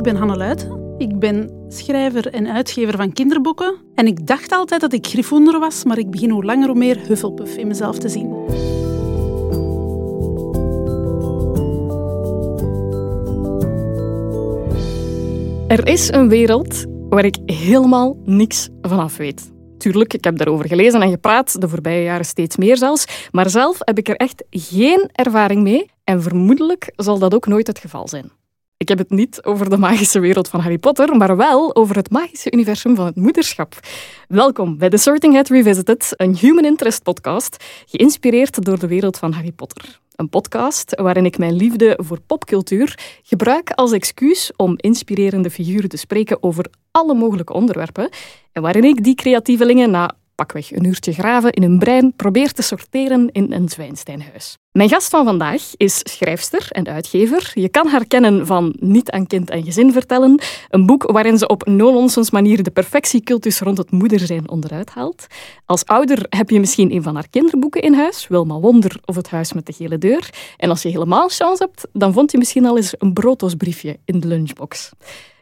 ik ben Hanne Luiten. Ik ben schrijver en uitgever van kinderboeken. En ik dacht altijd dat ik Gryffindor was, maar ik begin hoe langer hoe meer Hufflepuff in mezelf te zien. Er is een wereld waar ik helemaal niks vanaf weet. Tuurlijk, ik heb daarover gelezen en gepraat, de voorbije jaren steeds meer zelfs. Maar zelf heb ik er echt geen ervaring mee en vermoedelijk zal dat ook nooit het geval zijn. Ik heb het niet over de magische wereld van Harry Potter, maar wel over het magische universum van het moederschap. Welkom bij The Sorting Hat Revisited, een human interest podcast, geïnspireerd door de wereld van Harry Potter. Een podcast waarin ik mijn liefde voor popcultuur gebruik als excuus om inspirerende figuren te spreken over alle mogelijke onderwerpen en waarin ik die creatievelingen na een uurtje graven in hun brein probeer te sorteren in een Zwijnsteinhuis. Mijn gast van vandaag is schrijfster en uitgever. Je kan haar kennen van Niet aan kind en gezin vertellen, een boek waarin ze op no-nonsense manier de perfectiecultus rond het moederzijn onderuit haalt. Als ouder heb je misschien een van haar kinderboeken in huis, Wilma Wonder of Het Huis met de Gele Deur. En als je helemaal chance hebt, dan vond je misschien al eens een broodosbriefje in de lunchbox.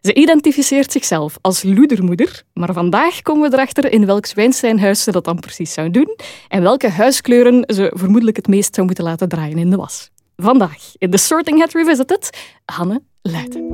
Ze identificeert zichzelf als loedermoeder, maar vandaag komen we erachter in welk Zwijnsteinhuis ze dat dan precies zou doen en welke huiskleuren ze vermoedelijk het meest zou moeten laten draaien in de was. Vandaag in The Sorting Hat Revisited, Hanne Luiten.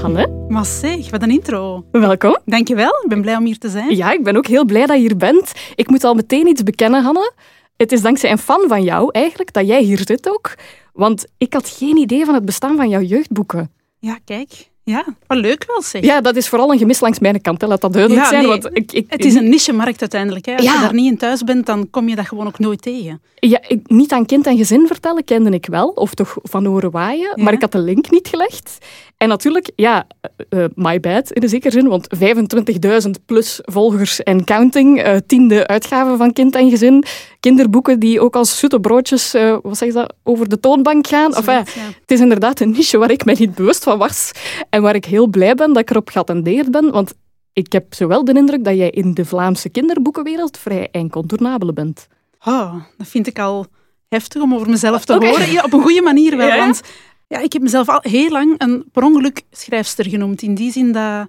Hanne, Maar zeg, wat een intro. welkom. Dankjewel, ik ben blij om hier te zijn. Ja, ik ben ook heel blij dat je hier bent. Ik moet al meteen iets bekennen, Hanne. Het is dankzij een fan van jou eigenlijk dat jij hier zit ook. Want ik had geen idee van het bestaan van jouw jeugdboeken. Ja, kijk. Ja, wat leuk wel zeg. Ja, dat is vooral een gemis langs mijn kant, hè. laat dat duidelijk Ja, zijn. nee, want ik, ik, Het is een niche-markt uiteindelijk. Hè. Als Ja. je daar niet in thuis bent, dan kom je dat gewoon ook nooit tegen. Ja, ik, niet aan kind en gezin vertellen kende ik wel, of toch van horen waaien, Ja. maar ik had de link niet gelegd. En natuurlijk, ja, eh, eh, my bad in de zekere zin, want 25.000 plus volgers en counting, eh, tiende uitgave van kind en gezin, kinderboeken die ook als zoete broodjes, eh, wat zeg je dat, over de toonbank gaan. Enfin, Zoiets, ja. het is inderdaad een niche waar ik mij niet bewust van was en waar ik heel blij ben dat ik erop geattendeerd ben, want ik heb zowel de indruk dat jij in de Vlaamse kinderboekenwereld vrij incontournabele bent. Oh, dat vind ik al heftig om over mezelf te horen. Ja, op een goede manier wel. Ja? Want ja, ik heb mezelf al heel lang een per ongeluk schrijfster genoemd. In die zin dat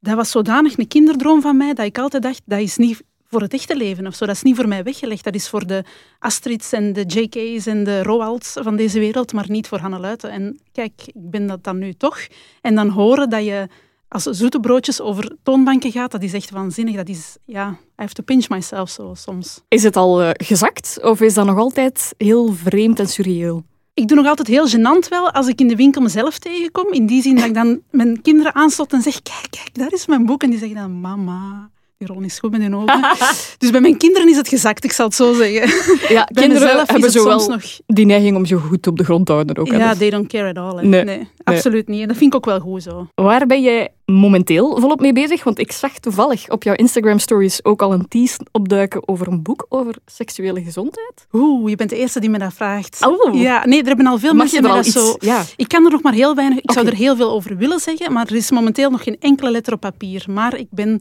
dat was zodanig een kinderdroom van mij dat ik altijd dacht, dat is niet voor het echte leven of zo. Dat is niet voor mij weggelegd. Dat is voor de Astrids en de JK's en de Roalds van deze wereld, maar niet voor Hanne Luiten. En kijk, ik ben dat dan nu toch. En dan horen dat je als zoete broodjes over toonbanken gaat, dat is echt waanzinnig. Dat is, ja, I have to pinch myself zo soms. Is het al eh, gezakt of is dat nog altijd heel vreemd en surreëel? Ik doe nog altijd heel gênant wel als ik in de winkel mezelf tegenkom. In die zin dat ik dan mijn kinderen aanstot en zeg, kijk, kijk, daar is mijn boek. En die zeggen dan, mama, is goed met hun ogen. dus bij mijn kinderen is het gezakt, ik zal het zo zeggen. Ja, Bij kinderen hebben zo wel nog... die neiging om je goed op de grond te houden ook. hè. Ja, they don't care at all. Nee, Nee, absoluut niet. En dat vind ik ook wel goed zo. Waar ben jij momenteel volop mee bezig? Want ik zag toevallig op jouw Instagram stories ook al een tease opduiken over een boek over seksuele gezondheid. Oeh, je bent de eerste die me dat vraagt. Oh. Ja, nee, er hebben al veel Mag mensen me dat iets... zo... Ja. Ik kan er nog maar heel weinig... Ik zou er heel veel over willen zeggen, maar er is momenteel nog geen enkele letter op papier. Maar ik ben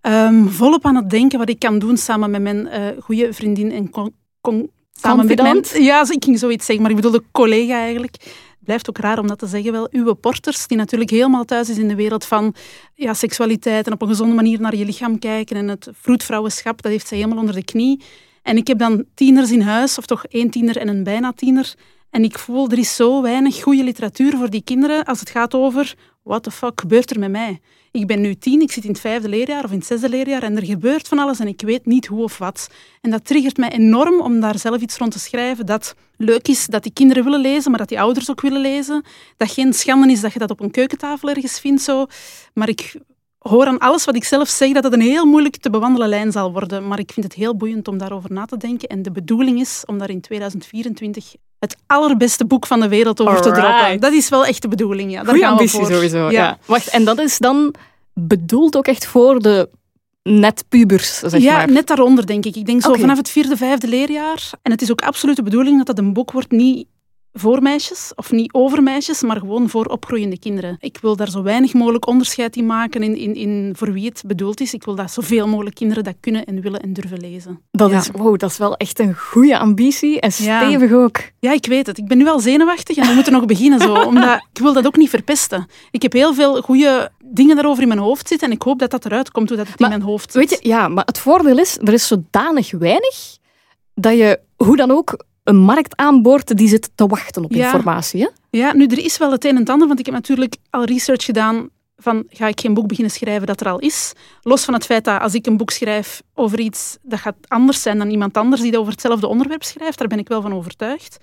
ehm, volop aan het denken wat ik kan doen samen met mijn eh goede vriendin en con, con- samen met mijn... Confidant? Ja, ik ging zoiets zeggen, maar ik bedoelde collega eigenlijk. Blijft ook raar om dat te zeggen wel. Uwe Porters, die natuurlijk helemaal thuis is in de wereld van ja, seksualiteit en op een gezonde manier naar je lichaam kijken en het vroedvrouwenschap, dat heeft zij helemaal onder de knie. En ik heb dan tieners in huis, of toch één tiener en een bijna tiener. En ik voel, er is zo weinig goede literatuur voor die kinderen als het gaat over what the fuck gebeurt er met mij? Ik ben nu tien, ik zit in het vijfde leerjaar of in het zesde leerjaar en er gebeurt van alles en ik weet niet hoe of wat. En dat triggert mij enorm om daar zelf iets rond te schrijven dat leuk is, dat die kinderen willen lezen, maar dat die ouders ook willen lezen. Dat geen schande is dat je dat op een keukentafel ergens vindt. Zo. Maar ik hoor aan alles wat ik zelf zeg dat het een heel moeilijk te bewandelen lijn zal worden. Maar ik vind het heel boeiend om daarover na te denken. En de bedoeling is om daar in 2024 het allerbeste boek van de wereld over te droppen. Dat is wel echt de bedoeling. Ja. Daar Goeie gaan we ambitie voor. sowieso. Ja. Wacht, en dat is dan bedoeld ook echt voor de net pubers, zeg ja, maar. net daaronder denk ik. Ik denk zo vanaf het vierde, vijfde leerjaar. En het is ook absoluut de bedoeling dat dat een boek wordt, niet voor meisjes, of niet over meisjes, maar gewoon voor opgroeiende kinderen. Ik wil daar zo weinig mogelijk onderscheid in maken in, in, in voor wie het bedoeld is. Ik wil dat zoveel mogelijk kinderen dat kunnen en willen en durven lezen. Dat, is, wow, dat is wel echt een goede ambitie en stevig ook. Ja, ik weet het. Ik ben nu al zenuwachtig en we moeten nog beginnen zo, omdat ik wil dat ook niet verpesten. Ik heb heel veel goede dingen daarover in mijn hoofd zitten en ik hoop dat dat eruit komt hoe dat het in mijn hoofd zit. Weet je, ja, maar het voordeel is, er is zodanig weinig dat je hoe dan ook een markt aanboort die zit te wachten op informatie. Hè? Ja, nu er is wel het een en het ander, want ik heb natuurlijk al research gedaan van ga ik geen boek beginnen schrijven dat er al is. Los van het feit dat als ik een boek schrijf over iets, dat gaat anders zijn dan iemand anders die dat over hetzelfde onderwerp schrijft. Daar ben ik wel van overtuigd.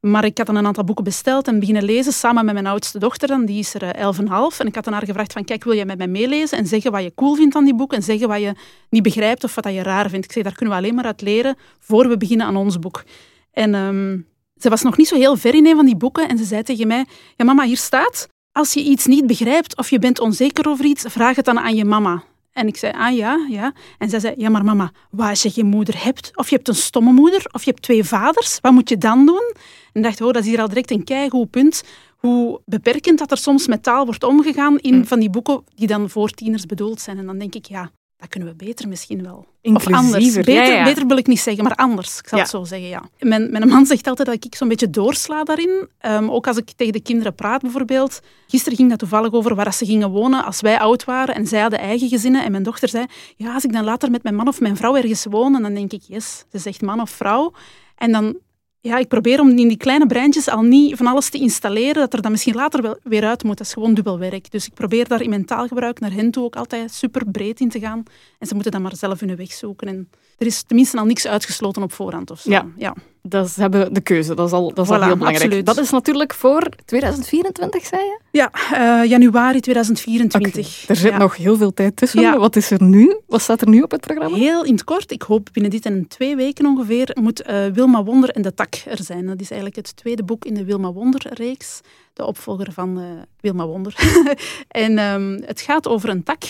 Maar ik had dan een aantal boeken besteld en beginnen lezen samen met mijn oudste dochter. Dan, die is er eh, elf en half. En ik had haar gevraagd van, kijk, wil jij met mij meelezen en zeggen wat je cool vindt aan die boeken en zeggen wat je niet begrijpt of wat je raar vindt. Ik zei, daar kunnen we alleen maar uit leren voor we beginnen aan ons boek. En um, ze was nog niet zo heel ver in een van die boeken en ze zei tegen mij, ja mama, hier staat, als je iets niet begrijpt of je bent onzeker over iets, vraag het dan aan je mama. En ik zei, ah ja, ja. En zij zei, ja maar mama, wat als je geen moeder hebt? Of je hebt een stomme moeder, of je hebt twee vaders, wat moet je dan doen? En dacht, oh, dat is hier al direct een keigoed punt. Hoe beperkend dat er soms met taal wordt omgegaan in mm. van die boeken die dan voor tieners bedoeld zijn. En dan denk ik, ja, dat kunnen we beter misschien wel. Of anders. Beter, beter wil ik niet zeggen, maar anders. Ik zal het zo zeggen, ja. Mijn, mijn man zegt altijd dat ik zo'n beetje doorsla daarin. Um, ook als ik tegen de kinderen praat bijvoorbeeld. Gisteren ging dat toevallig over waar ze gingen wonen als wij oud waren. En zij hadden eigen gezinnen. En mijn dochter zei, ja, als ik dan later met mijn man of mijn vrouw ergens woon, dan denk ik, yes, ze zegt man of vrouw. En dan ja, ik probeer om in die kleine breintjes al niet van alles te installeren dat er dan misschien later wel weer uit moet. Dat is gewoon dubbel werk. Dus ik probeer daar in mijn taalgebruik naar hen toe ook altijd super breed in te gaan. En ze moeten dan maar zelf hun weg zoeken. En er is tenminste al niks uitgesloten op voorhand of zo. Ja. ja. Dat ze hebben de keuze, dat is al, dat is al heel belangrijk. Absoluut. Dat is natuurlijk voor 2024, zei je? Ja, uh, januari 2024. Er zit nog heel veel tijd tussen. Ja. Wat is er nu? Wat staat er nu op het programma? Heel in het kort, ik hoop binnen dit en twee weken ongeveer, moet uh, Wilma Wonder en de Tak er zijn. Dat is eigenlijk het tweede boek in de Wilma Wonder-reeks. De opvolger van uh, Wilma Wonder. en um, het gaat over een tak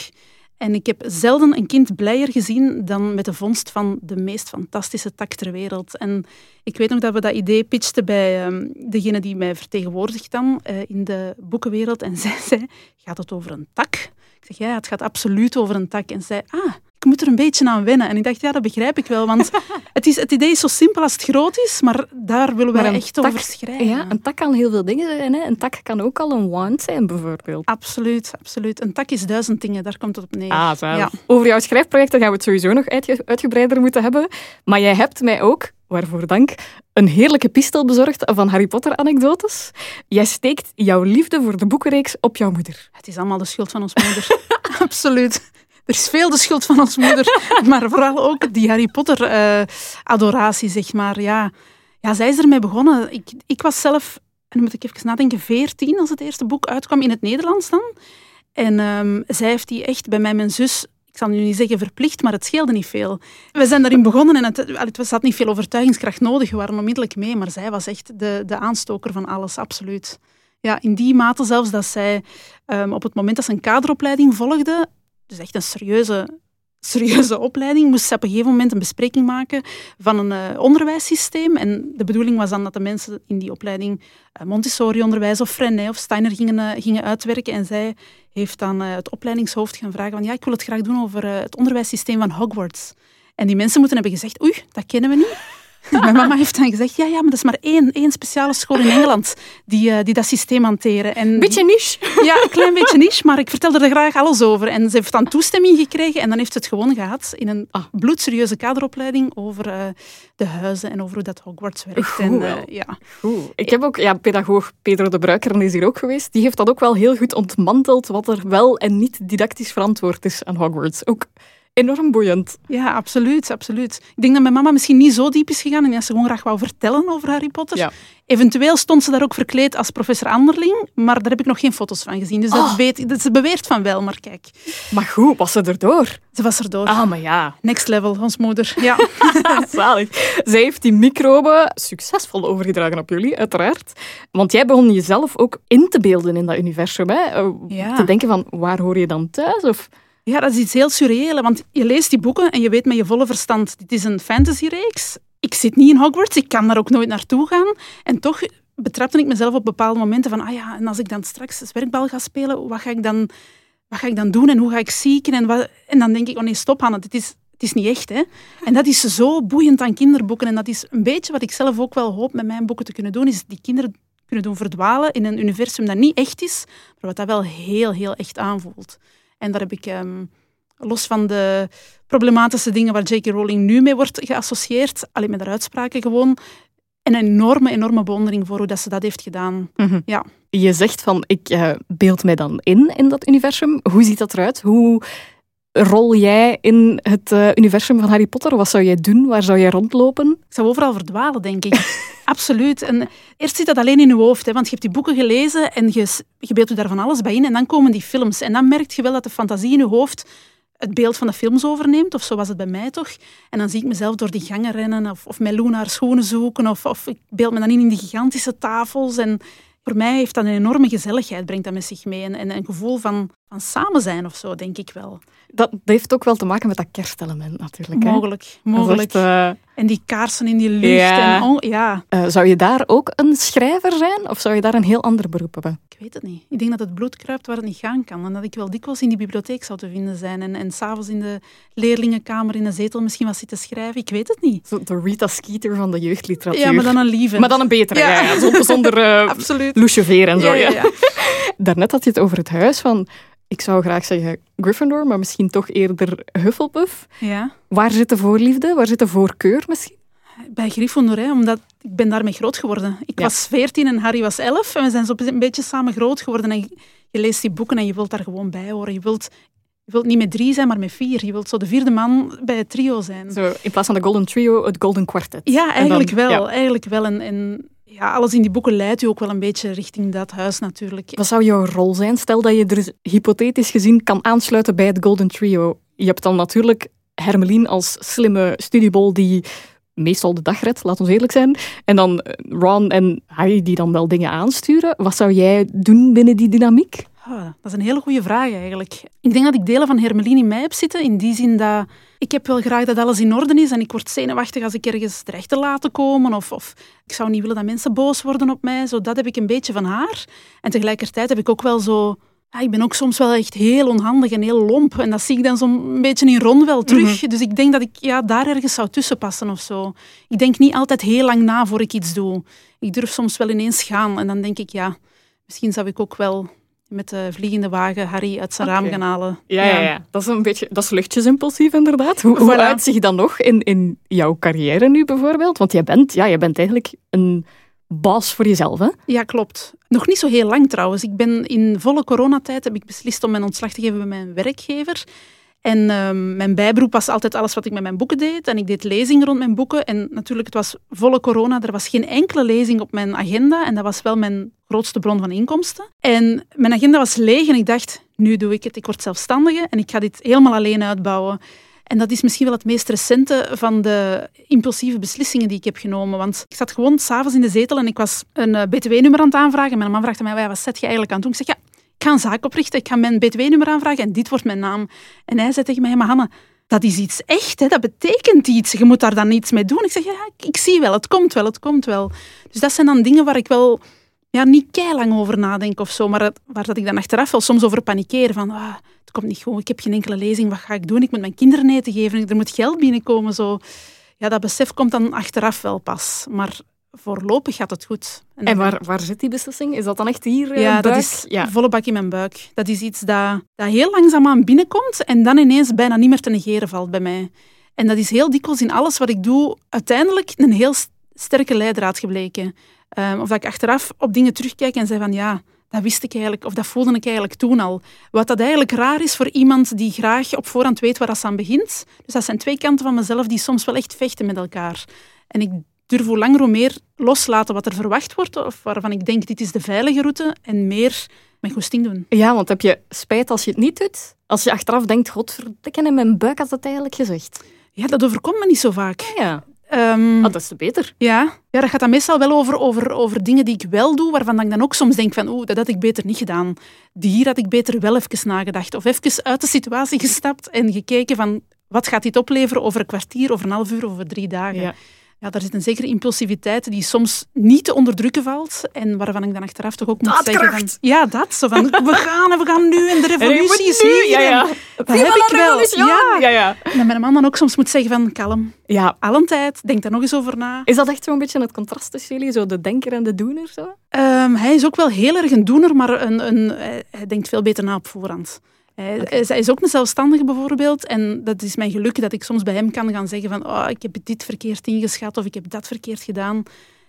en ik heb zelden een kind blijer gezien dan met de vondst van de meest fantastische tak ter wereld. En ik weet nog dat we dat idee pitchten bij um, degene die mij vertegenwoordigt dan uh, in de boekenwereld. En zij zei, gaat het over een tak? Ik zeg, ja, het gaat absoluut over een tak. En zij, ah, ik moet er een beetje aan wennen. En ik dacht, ja, dat begrijp ik wel. Want het, is, het idee is zo simpel als het groot is, maar daar willen we echt over schrijven. Ja, een tak kan heel veel dingen zijn. Hè? Een tak kan ook al een wand zijn, bijvoorbeeld. Absoluut, absoluut. Een tak is duizend dingen, daar komt het op neer. Ah, ja. Over jouw schrijfprojecten gaan we het sowieso nog uitgebreider moeten hebben. Maar jij hebt mij ook, waarvoor dank, een heerlijke pistel bezorgd van Harry Potter-anekdotes. Jij steekt jouw liefde voor de boekenreeks op jouw moeder. Het is allemaal de schuld van ons moeder. absoluut. Er is veel de schuld van ons moeder, maar vooral ook die Harry Potter-adoratie, zeg maar. Ja. ja, zij is ermee begonnen. Ik, ik was zelf, en dan moet ik even nadenken, veertien als het eerste boek uitkwam in het Nederlands dan. En um, zij heeft die echt bij mij, mijn zus, ik zal nu niet zeggen verplicht, maar het scheelde niet veel. We zijn daarin begonnen en het, het had niet veel overtuigingskracht nodig. We waren onmiddellijk mee, maar zij was echt de, de aanstoker van alles, absoluut. Ja, in die mate zelfs dat zij um, op het moment dat ze een kaderopleiding volgde, dus echt een serieuze, serieuze opleiding, moest ze op een gegeven moment een bespreking maken van een uh, onderwijssysteem. En de bedoeling was dan dat de mensen in die opleiding uh, Montessori-onderwijs of Freinet of Steiner gingen, uh, gingen uitwerken. En zij heeft dan het opleidingshoofd gaan vragen van ja, ik wil het graag doen over het onderwijssysteem van Hogwarts. En die mensen moeten hebben gezegd, oei, dat kennen we niet. Mijn mama heeft dan gezegd, ja, ja, maar dat is maar één, één speciale school in Engeland die, uh, die dat systeem hanteren. En, beetje niche. Ja, een klein beetje niche, maar ik vertelde er graag alles over. En ze heeft dan toestemming gekregen en dan heeft ze het gewoon gehad in een ah. bloedserieuze kaderopleiding over uh, de huizen en over hoe dat Hogwarts werkt. Goed, en, uh, ja. Goed. Ik heb ook, ja, pedagoog Pedro de Bruiker is hier ook geweest. Die heeft dat ook wel heel goed ontmanteld, wat er wel en niet didactisch verantwoord is aan Hogwarts. Ook enorm boeiend. Ja, absoluut, absoluut. Ik denk dat mijn mama misschien niet zo diep is gegaan en dat ze gewoon graag wou vertellen over Harry Potter. Ja. Eventueel stond ze daar ook verkleed als professor Anderling, maar daar heb ik nog geen foto's van gezien. Dus dat oh. weet, dat ze beweert van wel, maar kijk. Maar goed, was ze erdoor? Ze was erdoor. Ah, maar ja. Next level, ons moeder. Ja. Zalig. Zij heeft die microben succesvol overgedragen op jullie, uiteraard. Want jij begon jezelf ook in te beelden in dat universum. Hè? Eh, ja. Te denken van, waar hoor je dan thuis? Of... Ja, dat is iets heel surreële, want je leest die boeken en je weet met je volle verstand, dit is een fantasyreeks. Ik zit niet in Hogwarts, ik kan daar ook nooit naartoe gaan. En toch betrapte ik mezelf op bepaalde momenten van, ah ja, en als ik dan straks zwerkbal ga spelen, wat ga ik dan, wat ga ik dan doen en hoe ga ik zieken? En, wat, en dan denk ik, oh nee, stop het is, het is niet echt. Hè? En dat is zo boeiend aan kinderboeken. En dat is een beetje wat ik zelf ook wel hoop met mijn boeken te kunnen doen, is die kinderen kunnen doen verdwalen in een universum dat niet echt is, maar wat dat wel heel, heel echt aanvoelt. En daar heb ik, ehm, los van de problematische dingen waar J.K. Rowling nu mee wordt geassocieerd, alleen met haar uitspraken gewoon, een enorme, enorme bewondering voor hoe dat ze dat heeft gedaan. Mhm. Ja. Je zegt van, ik uh, beeld mij dan in, in dat universum. Hoe ziet dat eruit? Hoe rol jij in het uh, universum van Harry Potter? Wat zou jij doen? Waar zou jij rondlopen? Ik zou overal verdwalen, denk ik. Absoluut. En eerst zit dat alleen in je hoofd, hè, want je hebt die boeken gelezen en je, je beeldt je daar van alles bij in. En dan komen die films. En dan merk je wel dat de fantasie in je hoofd het beeld van de films overneemt, of zo was het bij mij toch. En dan zie ik mezelf door die gangen rennen, of, of met Luna schoenen zoeken, of, of ik beeld me dan in in die gigantische tafels. En voor mij heeft dat een enorme gezelligheid, brengt dat met zich mee. En, en een gevoel van, van samen zijn of zo, denk ik wel. Dat, dat, heeft ook wel te maken met dat kerstelement natuurlijk. Hè? Mogelijk, mogelijk. Echt, uh... En die kaarsen in die lucht. Ja. En ja. Uh, zou je daar ook een schrijver zijn of zou je daar een heel ander beroep hebben? Ik weet het niet. Ik denk dat het bloed kruipt waar het niet gaan kan. En dat ik wel dikwijls in die bibliotheek zou te vinden zijn. En, en s'avonds in de leerlingenkamer in de zetel misschien wat zitten schrijven. Ik weet het niet. Zo de Rita Skeeter van de jeugdliteratuur. Ja, maar dan een lieve. Maar dan een betere. Ja. ja, Zonder, zonder uh, Absoluut. loucheveer en zo. Ja, ja, ja. Daarnet had je het over het huis van ik zou graag zeggen Gryffindor, maar misschien toch eerder Hufflepuff. Ja. Waar zit de voorliefde? Waar zit de voorkeur misschien? Bij Gryffindor, hè, omdat ik ben daarmee groot geworden. Ik Ja. was veertien en Harry was elf. En we zijn zo een beetje samen groot geworden. En je, leest die boeken en je wilt daar gewoon bij horen. Je wilt, je wilt niet met drie zijn, maar met vier. Je wilt zo de vierde man bij het trio zijn. Zo, in plaats van de Golden Trio, het Golden Quartet. Ja, dan- eigenlijk wel. ja. Eigenlijk wel. En, en ja, alles in die boeken leidt u ook wel een beetje richting dat huis natuurlijk. Wat zou jouw rol zijn? Stel dat je er hypothetisch gezien kan aansluiten bij het Golden Trio. Je hebt dan natuurlijk Hermeline als slimme studiebol die meestal de dag redt, laat ons eerlijk zijn. En dan eh, Ron en Harry die dan wel dingen aansturen. Wat zou jij doen binnen die dynamiek? Ah, dat is een hele goede vraag eigenlijk. Ik denk dat ik delen van Hermeline in mij heb zitten, in die zin dat ik heb wel graag dat alles in orde is en ik word zenuwachtig als ik ergens terecht te laten komen of, of ik zou niet willen dat mensen boos worden op mij. Zo, dat heb ik een beetje van haar. En tegelijkertijd heb ik ook wel zo... Ja, ik ben ook soms wel echt heel onhandig en heel lomp. En dat zie ik dan zo'n beetje in Ron wel terug. Dus ik denk dat ik ja, daar ergens zou tussen passen of zo. Ik denk niet altijd heel lang na voor ik iets doe. Ik durf soms wel ineens gaan en dan denk ik, ja, misschien zou ik ook wel met de vliegende wagen Harry uit zijn Oké. raam gaan halen. Dat is een beetje, dat is luchtjesimpulsief inderdaad. Hoe, hoe Voilà. uitziet je dan nog in, in jouw carrière nu bijvoorbeeld? Want jij bent, ja, jij bent eigenlijk een baas voor jezelf, hè? Ja, klopt. Nog niet zo heel lang trouwens. Ik ben in volle coronatijd heb ik beslist om mijn ontslag te geven bij mijn werkgever. En ehm, mijn bijberoep was altijd alles wat ik met mijn boeken deed. En ik deed lezingen rond mijn boeken. En natuurlijk, het was volle corona. Er was geen enkele lezing op mijn agenda. En dat was wel mijn grootste bron van inkomsten. En mijn agenda was leeg en ik dacht, nu doe ik het. Ik word zelfstandige en ik ga dit helemaal alleen uitbouwen. En dat is misschien wel het meest recente van de impulsieve beslissingen die ik heb genomen. Want ik zat gewoon s'avonds in de zetel en ik was een eh, btw-nummer aan het aanvragen. En mijn man aan mij, "Ja, wat zet je eigenlijk aan het doen? Ik zeg, ja, ik ga een zaak oprichten, ik ga mijn btw-nummer aanvragen en dit wordt mijn naam. En hij zei tegen mij, maar Hanne, dat is iets echt, hè? dat betekent iets. Je moet daar dan iets mee doen. Ik zeg, ja, ik, zie wel, het komt wel, het komt wel. Dus dat zijn dan dingen waar ik wel ja, niet lang over nadenk of zo, maar waar dat ik dan achteraf wel soms over panikeer. Van, ah, het komt niet goed, ik heb geen enkele lezing, wat ga ik doen? Ik moet mijn kinderen eten geven, er moet geld binnenkomen. Zo. Ja, dat besef komt dan achteraf wel pas. Maar voorlopig gaat het goed. En waar, waar zit die beslissing? Is dat dan echt hier eh, ja, dat buik? is Ja. volle bak in mijn buik. Dat is iets dat, dat heel langzaamaan binnenkomt en dan ineens bijna niet meer te negeren valt bij mij. En dat is heel dikwijls in alles wat ik doe uiteindelijk een heel st- sterke leidraad gebleken. Ehm, of dat ik achteraf op dingen terugkijk en zeg van ja, dat wist ik eigenlijk, of dat voelde ik eigenlijk toen al. Wat dat eigenlijk raar is voor iemand die graag op voorhand weet waar dat aan begint. Dus dat zijn twee kanten van mezelf die soms wel echt vechten met elkaar. En ik durf hoe langer hoe meer loslaten wat er verwacht wordt, of waarvan ik denk dit is de veilige route, en meer mijn goesting doen. ja, want heb je spijt als je het niet doet? Als je achteraf denkt, godverdikke, in mijn buik had het eigenlijk gezegd. Ja, dat overkomt me niet zo vaak. Ja, Ehm, ah, dat is te beter. ja. ja, dat gaat dan meestal wel over, over, over dingen die ik wel doe, waarvan ik dan ook soms denk van oeh, dat had ik beter niet gedaan. Die hier had ik beter wel even nagedacht. Of even uit de situatie gestapt en gekeken van wat gaat dit opleveren over een kwartier, over een half uur, over drie dagen. Ja. Ja, daar zit een zekere impulsiviteit die soms niet te onderdrukken valt. En waarvan ik dan achteraf toch ook moet zeggen van... Ja, dat. Zo van, we gaan en we gaan nu en de revolutie is hier. Ja, ja. Dat heb ik wel. Ja. Ja, ja. En dat mijn man dan ook soms moet zeggen van, kalm. Ja. Al een tijd, denk daar nog eens over na. Is dat echt zo'n beetje het contrast tussen jullie? Zo de denker en de doener? Zo? Um, hij is ook wel heel erg een doener, maar een, een, hij denkt veel beter na op voorhand. Hij, okay. hij is ook een zelfstandige bijvoorbeeld. En dat is mijn geluk dat ik soms bij hem kan gaan zeggen van oh, ik heb dit verkeerd ingeschat of ik heb dat verkeerd gedaan.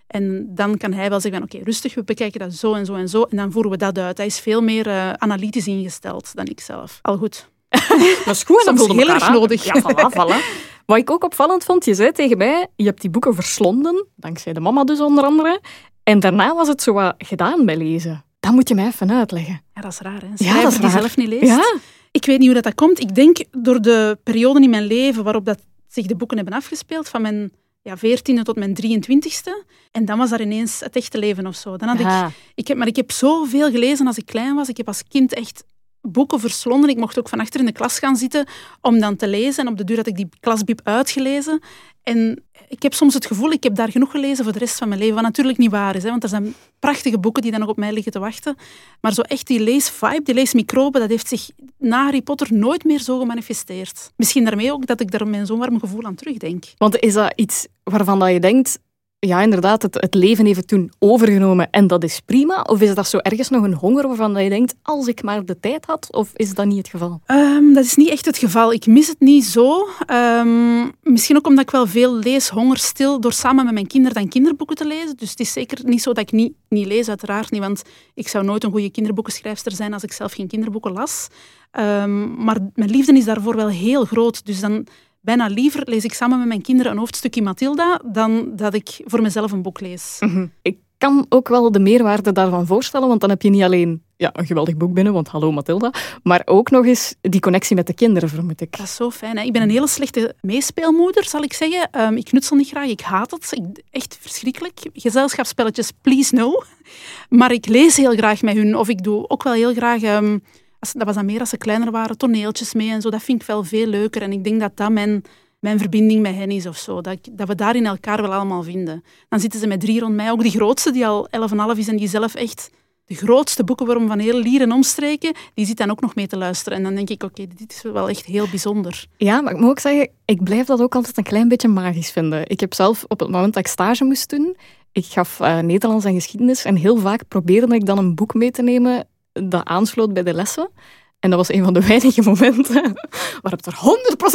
En dan kan hij wel zeggen van oké, rustig, we bekijken dat zo en zo en zo. En dan voeren we dat uit. Hij is veel meer uh, analytisch ingesteld dan ik zelf. Al goed. dat is goed. Soms heel erg nodig. Ja, voilà, voilà. Wat ik ook opvallend vond, je zei tegen mij, je hebt die boeken verslonden, dankzij de mama dus onder andere. En daarna was het zo wat gedaan bij lezen. Dat moet je mij even uitleggen. Ja, dat is raar, hè? ja, dat is die zelf niet leest. Ja. Ik weet niet hoe dat, dat komt. Ik denk door de perioden in mijn leven waarop dat zich de boeken hebben afgespeeld, van mijn ja, 14e tot mijn 23e. En dan was daar ineens het echte leven of zo. Dan had ja. ik, ik heb, maar ik heb zoveel gelezen als ik klein was. Ik heb als kind echt boeken verslonden. Ik mocht ook van achter in de klas gaan zitten om dan te lezen. En op de duur had ik die klasbiep uitgelezen. En ik heb soms het gevoel, ik heb daar genoeg gelezen voor de rest van mijn leven. Wat natuurlijk niet waar is, hè, want er zijn prachtige boeken die dan nog op mij liggen te wachten. Maar zo echt die leesvibe, die leesmicrobe, dat heeft zich na Harry Potter nooit meer zo gemanifesteerd. Misschien daarmee ook dat ik daar met zo'n warm gevoel aan terugdenk. Want is dat iets waarvan dat je denkt, ja, inderdaad, het, het leven heeft toen overgenomen en dat is prima? Of is dat zo ergens nog een honger waarvan je denkt, als ik maar de tijd had? Of is dat niet het geval? Um, dat is niet echt het geval. Ik mis het niet zo. Um, misschien ook omdat ik wel veel lees, honger stil, door samen met mijn kinderen dan kinderboeken te lezen. Dus het is zeker niet zo dat ik niet, niet lees, uiteraard niet. Want ik zou nooit een goede kinderboekenschrijfster zijn als ik zelf geen kinderboeken las. Um, maar mijn liefde is daarvoor wel heel groot. Dus dan bijna liever lees ik samen met mijn kinderen een hoofdstukje Mathilda dan dat ik voor mezelf een boek lees. Mhm. Ik kan ook wel de meerwaarde daarvan voorstellen, want dan heb je niet alleen ja, een geweldig boek binnen, want hallo Mathilda, maar ook nog eens die connectie met de kinderen, vermoed ik. Dat is zo fijn. Hè? Ik ben een hele slechte meespeelmoeder, zal ik zeggen. Um, ik knutsel niet graag, ik haat het. Ik, echt verschrikkelijk. Gezelschapsspelletjes, please no. Maar ik lees heel graag met hun, of ik doe ook wel heel graag... Um, dat was dan meer als ze kleiner waren, toneeltjes mee en zo. Dat vind ik wel veel leuker. En ik denk dat dat mijn, mijn verbinding met hen is of zo. Dat, dat we daarin elkaar wel allemaal vinden. Dan zitten ze met drie rond mij. Ook die grootste, die al 11,5 is en die zelf echt de grootste boekenworm van heel Lier en omstreken, die zit dan ook nog mee te luisteren. En dan denk ik, oké, dit is wel echt heel bijzonder. Ja, maar ik moet ook zeggen, ik blijf dat ook altijd een klein beetje magisch vinden. Ik heb zelf op het moment dat ik stage moest doen, ik gaf uh, Nederlands en geschiedenis en heel vaak probeerde ik dan een boek mee te nemen dat aansloot bij de lessen. En dat was een van de weinige momenten waarop er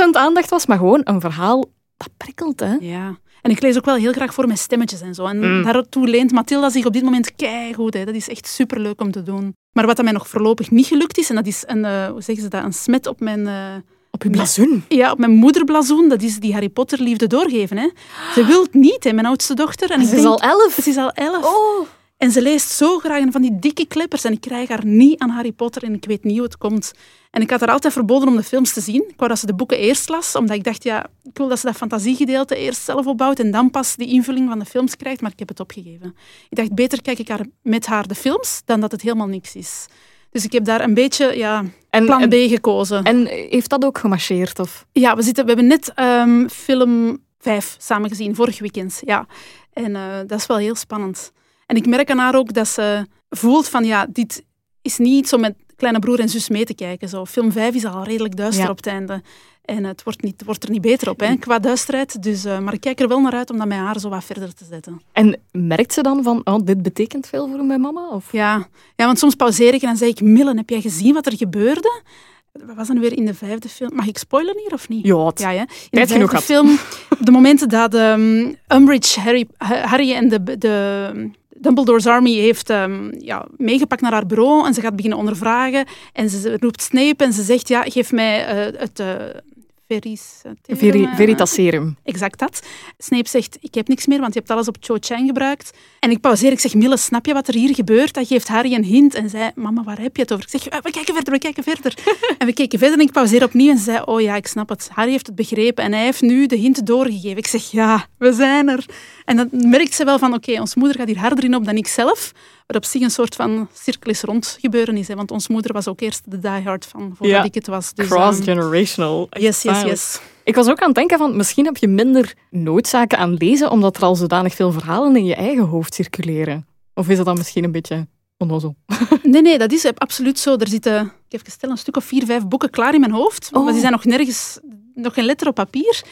100% aandacht was, maar gewoon een verhaal dat prikkelt. Hè? Ja. En ik lees ook wel heel graag voor mijn stemmetjes en zo. En mm. daartoe leent Mathilda zich op dit moment keigoed. Hè. Dat is echt superleuk om te doen. Maar wat dat mij nog voorlopig niet gelukt is, en dat is een, uh, hoe zeggen ze dat, een smet op mijn... Uh, op uw blazoen? Ja, op mijn moederblazoen. Dat is die Harry Potter liefde doorgeven. Hè. Ze wil niet, hè, mijn oudste dochter. En ze is denk, al elf? Ze is al elf. Oh. En ze leest zo graag van die dikke klippers. En ik krijg haar niet aan Harry Potter en ik weet niet hoe het komt. En ik had haar altijd verboden om de films te zien. Ik wou dat ze de boeken eerst las, omdat ik dacht, ja, ik wil dat ze dat fantasiegedeelte eerst zelf opbouwt en dan pas die invulling van de films krijgt. Maar ik heb het opgegeven. Ik dacht, beter kijk ik haar met haar de films dan dat het helemaal niks is. Dus ik heb daar een beetje ja, en, plan B gekozen. En heeft dat ook gemarcheerd? Of? Ja, we, zitten, we hebben net um, film 5 samen gezien, vorig weekend. Ja. En uh, dat is wel heel spannend. En ik merk aan haar ook dat ze voelt van ja, dit is niet zo met kleine broer en zus mee te kijken. Zo. Film 5 is al redelijk duister op het einde. En het wordt, niet, wordt er niet beter op, hè, qua duisterheid. Dus, uh, maar ik kijk er wel naar uit om dat met haar zo wat verder te zetten. En merkt ze dan van, oh, dit betekent veel voor mijn mama? Of? Ja. ja, want soms pauzeer ik en dan zeg ik, Millen, heb jij gezien wat er gebeurde? Wat was dan weer in de vijfde film? Mag ik spoilen hier of niet? Ja, ja, ja. In de vijfde film, de momenten dat um, Umbridge, Harry, Harry en de, de Dumbledore's Army heeft um, ja, meegepakt naar haar bureau en ze gaat beginnen ondervragen. En ze roept Snape en ze zegt, ja, geef mij uh, het... Uh, Veris, Veri, Veritaserum. Exact dat. Snape zegt, ik heb niks meer, want je hebt alles op Cho Chang gebruikt. En ik pauzeer, ik zeg, Mille, snap je wat er hier gebeurt? Dat geeft Harry een hint. En zij, mama, waar heb je het over? Ik zeg, we kijken verder, we kijken verder. en we kijken verder en ik pauzeer opnieuw en ze zei, oh ja, ik snap het. Harry heeft het begrepen en hij heeft nu de hint doorgegeven. Ik zeg, ja, we zijn er. En dan merkt ze wel van, oké, okay, onze moeder gaat hier harder in op dan ik zelf. Wat op zich een soort van cirkel is rond gebeuren is. Hè, want onze moeder was ook eerst de diehard van, voordat Ja. ik het was. Dus, Cross-generational. yes, yes, yes. Ik was ook aan het denken van, misschien heb je minder noodzaken aan lezen, omdat er al zodanig veel verhalen in je eigen hoofd circuleren. Of is dat dan misschien een beetje onnozel? Nee, nee, dat is absoluut zo. Er zitten, ik heb gesteld, een stuk of vier, vijf boeken klaar in mijn hoofd. Oh. Maar die zijn nog nergens, nog geen letter op papier.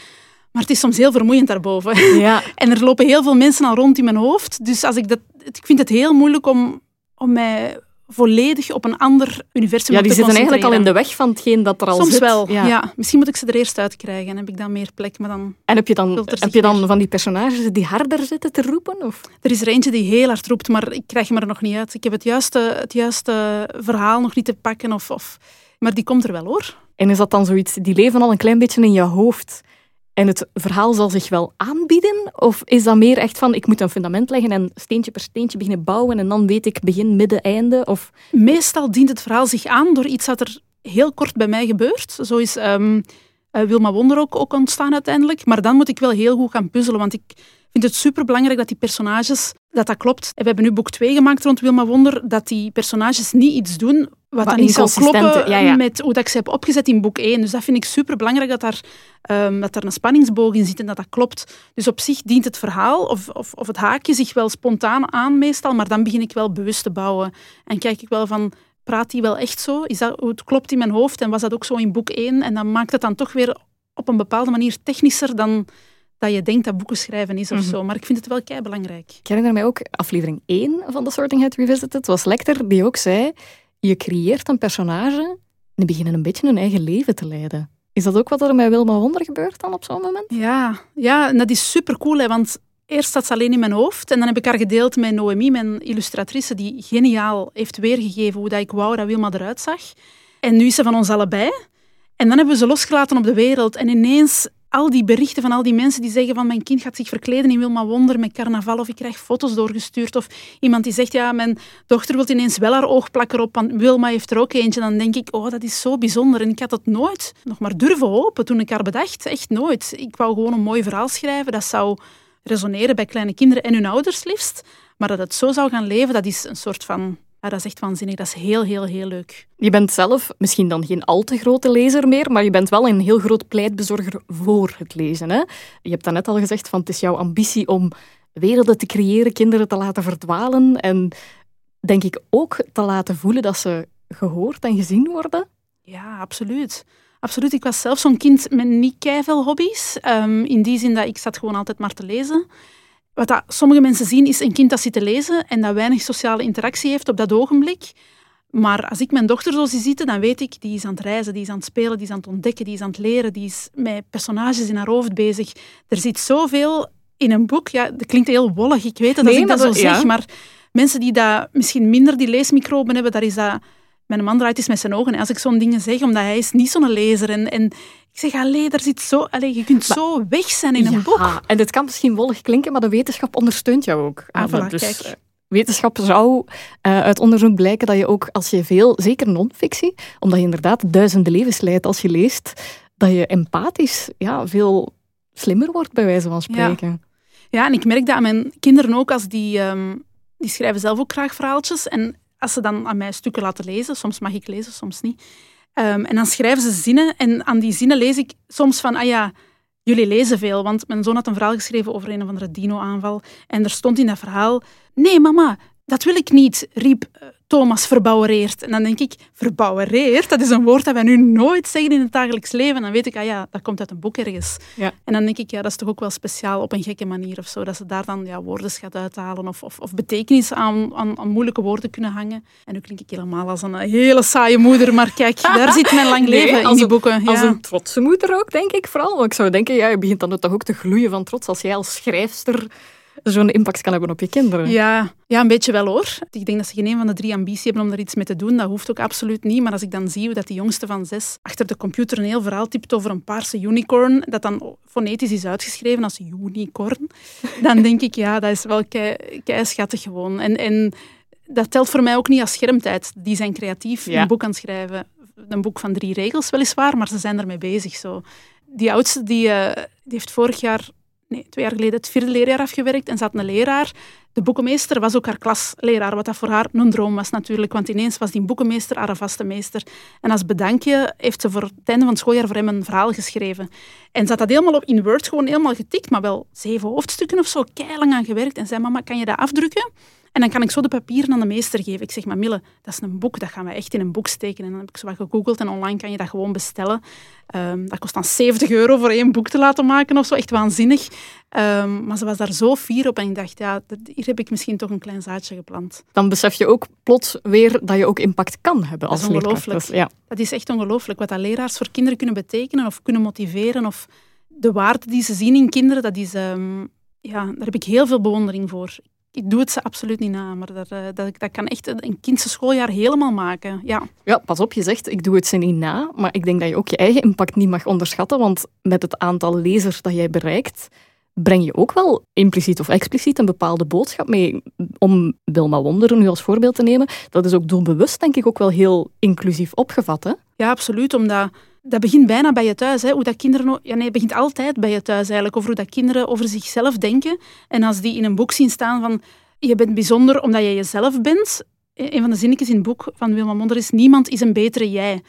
Maar het is soms heel vermoeiend daarboven. Ja. En er lopen heel veel mensen al rond in mijn hoofd. Dus als ik, dat, ik vind het heel moeilijk om, om mij volledig op een ander universum Ja, op die te zitten eigenlijk al in de weg van hetgeen dat er al Soms zit. wel, ja. Misschien moet ik ze er eerst uit krijgen en heb ik dan meer plek. Maar dan... En heb je dan, heb je dan weer. van die personages die harder zitten te roepen? Of? Er is er eentje die heel hard roept, maar ik krijg hem er nog niet uit. Ik heb het juiste, het juiste verhaal nog niet te pakken. Of, of... Maar die komt er wel hoor. En is dat dan zoiets, die leven al een klein beetje in je hoofd en het verhaal zal zich wel aanbieden? Of is dat meer echt van, ik moet een fundament leggen en steentje per steentje beginnen bouwen en dan weet ik begin, midden, einde? Of... Meestal dient het verhaal zich aan door iets dat er heel kort bij mij gebeurt. Zo is ehm, eh, Wilma Wonder ook, ook ontstaan uiteindelijk. Maar dan moet ik wel heel goed gaan puzzelen, want ik vind het superbelangrijk dat die personages, dat dat klopt. We hebben nu boek 2 gemaakt rond Wilma Wonder, dat die personages niet iets doen wat, Wat dan niet zou inconsistent, kloppen ja, ja. met hoe dat ik ze heb opgezet in boek 1. Dus dat vind ik superbelangrijk, dat daar, ehm, dat daar een spanningsboog in zit en dat dat klopt. Dus op zich dient het verhaal of, of, of het haakje zich wel spontaan aan meestal, maar dan begin ik wel bewust te bouwen. En kijk ik wel van, praat die wel echt zo? Is dat hoe het klopt in mijn hoofd? En was dat ook zo in boek 1? En dan maakt het dan toch weer op een bepaalde manier technischer dan dat je denkt dat boeken schrijven is of Mhm. zo. Maar ik vind het wel kei belangrijk. Ik herinner mij ook aflevering 1 van The Sorting Hat Revisited. Het was Lecter die ook zei, je creëert een personage en beginnen een beetje hun eigen leven te leiden. Is dat ook wat er met Wilma Wonder gebeurt dan op zo'n moment? Ja, ja en dat is super cool, hè, want eerst zat ze alleen in mijn hoofd en dan heb ik haar gedeeld met Noemi, mijn illustratrice, die geniaal heeft weergegeven hoe dat ik wou dat Wilma eruit zag. En nu is ze van ons allebei. En dan hebben we ze losgelaten op de wereld en ineens al die berichten van al die mensen die zeggen van mijn kind gaat zich verkleden in Wilma Wonder met carnaval of ik krijg foto's doorgestuurd of iemand die zegt ja, mijn dochter wil ineens wel haar oogplakker op, want Wilma heeft er ook eentje. Dan denk ik, oh, dat is zo bijzonder. En ik had het nooit nog maar durven hopen toen ik haar bedacht. Echt nooit. Ik wou gewoon een mooi verhaal schrijven dat zou resoneren bij kleine kinderen en hun ouders liefst. Maar dat het zo zou gaan leven, dat is een soort van... Ja, dat is echt waanzinnig. Dat is heel, heel, heel leuk. Je bent zelf misschien dan geen al te grote lezer meer, maar je bent wel een heel groot pleitbezorger voor het lezen. Hè? Je hebt daarnet al gezegd van het is jouw ambitie om werelden te creëren, kinderen te laten verdwalen en denk ik ook te laten voelen dat ze gehoord en gezien worden. Ja, absoluut. Absoluut. Ik was zelf zo'n kind met niet veel hobby's. Ehm, in die zin dat ik zat gewoon altijd maar te lezen. Wat dat sommige mensen zien, is een kind dat zit te lezen en dat weinig sociale interactie heeft op dat ogenblik. Maar als ik mijn dochter zo zie zitten, dan weet ik, die is aan het reizen, die is aan het spelen, die is aan het ontdekken, die is aan het leren, die is met personages in haar hoofd bezig. Er zit zoveel in een boek. Ja, dat klinkt heel wollig, ik weet het als ik dat zo dat- ja. zeg, maar mensen die dat misschien minder die leesmicroben hebben, daar is dat... Mijn man draait eens met zijn ogen als ik zo'n dingen zeg, omdat hij is niet zo'n lezer. En, en ik zeg, allee, daar zit zo... Allee, je kunt zo weg zijn in een boek. En dit kan misschien wollig klinken, maar de wetenschap ondersteunt jou ook. Ah, voilà, dus, kijk. eh, Wetenschap zou eh, uit onderzoek blijken dat je ook als je veel, zeker non-fictie, omdat je inderdaad duizenden levens leidt als je leest, dat je empathisch ja, veel slimmer wordt, bij wijze van spreken. Ja, en ik merk dat aan mijn kinderen ook, als die, ehm, die schrijven zelf ook graag verhaaltjes. En als ze dan aan mij stukken laten lezen, soms mag ik lezen, soms niet. Ehm, en dan schrijven ze zinnen en aan die zinnen lees ik soms van, ah ja, jullie lezen veel. Want mijn zoon had een verhaal geschreven over een of andere dino-aanval. En er stond in dat verhaal, nee mama, dat wil ik niet, riep eh, Thomas verbouwereerd. En dan denk ik, verbouwereerd? Dat is een woord dat wij nu nooit zeggen in het dagelijks leven. En dan weet ik, ah ja, dat komt uit een boek ergens. Ja. En dan denk ik, ja, dat is toch ook wel speciaal op een gekke manier of zo. Dat ze daar dan ja, woordenschat uithalen of, of, of betekenis aan, aan, aan moeilijke woorden kunnen hangen. En nu klink ik helemaal als een hele saaie moeder, maar kijk, daar zit mijn lang Nee, leven in als die een- boeken. Als ja. een trotse moeder ook, denk ik vooral. Want ik zou denken, ja, je begint dan toch ook te gloeien van trots als jij als schrijfster zo'n impact kan hebben op je kinderen. Ja, ja, een beetje wel hoor. Ik denk dat ze geen een van de drie ambitie hebben om er iets mee te doen. Dat hoeft ook absoluut niet. Maar als ik dan zie hoe dat die jongste van zes achter de computer een heel verhaal typt over een paarse unicorn, dat dan fonetisch is uitgeschreven als unicorn, dan denk ik, ja, dat is wel kei, kei schattig gewoon. En, en dat telt voor mij ook niet als schermtijd. Die zijn creatief Ja. een boek aan het schrijven. Een boek van drie regels weliswaar, maar ze zijn ermee bezig. Zo. Die oudste die, eh, die heeft vorig jaar twee jaar geleden het vierde leerjaar afgewerkt en had een leraar De boekenmeester was ook haar klasleraar, wat dat voor haar een droom was natuurlijk. Want ineens was die boekenmeester haar vaste meester. En als bedankje heeft ze voor het einde van het schooljaar voor hem een verhaal geschreven. En ze had dat helemaal op in Word gewoon helemaal getikt, maar wel zeven hoofdstukken of zo, keilang aan gewerkt. En zei, mama, kan je dat afdrukken? En dan kan ik zo de papieren aan de meester geven. Ik zeg, maar Mille, dat is een boek, dat gaan we echt in een boek steken. En dan heb ik zo wat gegoogeld en online kan je dat gewoon bestellen. Um, dat kost dan 70 euro voor één boek te laten maken of zo, echt waanzinnig. Um, maar ze was daar zo fier op en ik dacht, ja, hier heb ik misschien toch een klein zaadje geplant. Dan besef je ook plots weer dat je ook impact kan hebben als dat is ongelooflijk. ja. Dat is echt ongelooflijk. Wat dat leraars voor kinderen kunnen betekenen of kunnen motiveren of de waarde die ze zien in kinderen, dat is... Um, ja, daar heb ik heel veel bewondering voor ik doe het ze absoluut niet na, maar dat, eh, dat, dat kan echt een kindse schooljaar helemaal maken. Ja. ja, pas op, je zegt ik doe het ze niet na, maar ik denk dat je ook je eigen impact niet mag onderschatten, want met het aantal lezers dat jij bereikt, breng je ook wel impliciet of expliciet een bepaalde boodschap mee. Om Wilma Wonder nu als voorbeeld te nemen, dat is ook doelbewust denk ik ook wel heel inclusief opgevat. Hè? Ja, absoluut, omdat dat begint bijna bij je thuis. Hè. Hoe dat kinderen, ja, nee, het begint altijd bij je thuis eigenlijk. Over hoe dat kinderen over zichzelf denken. En als die in een boek zien staan van je bent bijzonder omdat je jezelf bent. Een van de zinnetjes in het boek van Wilma Monder is niemand is een betere jij.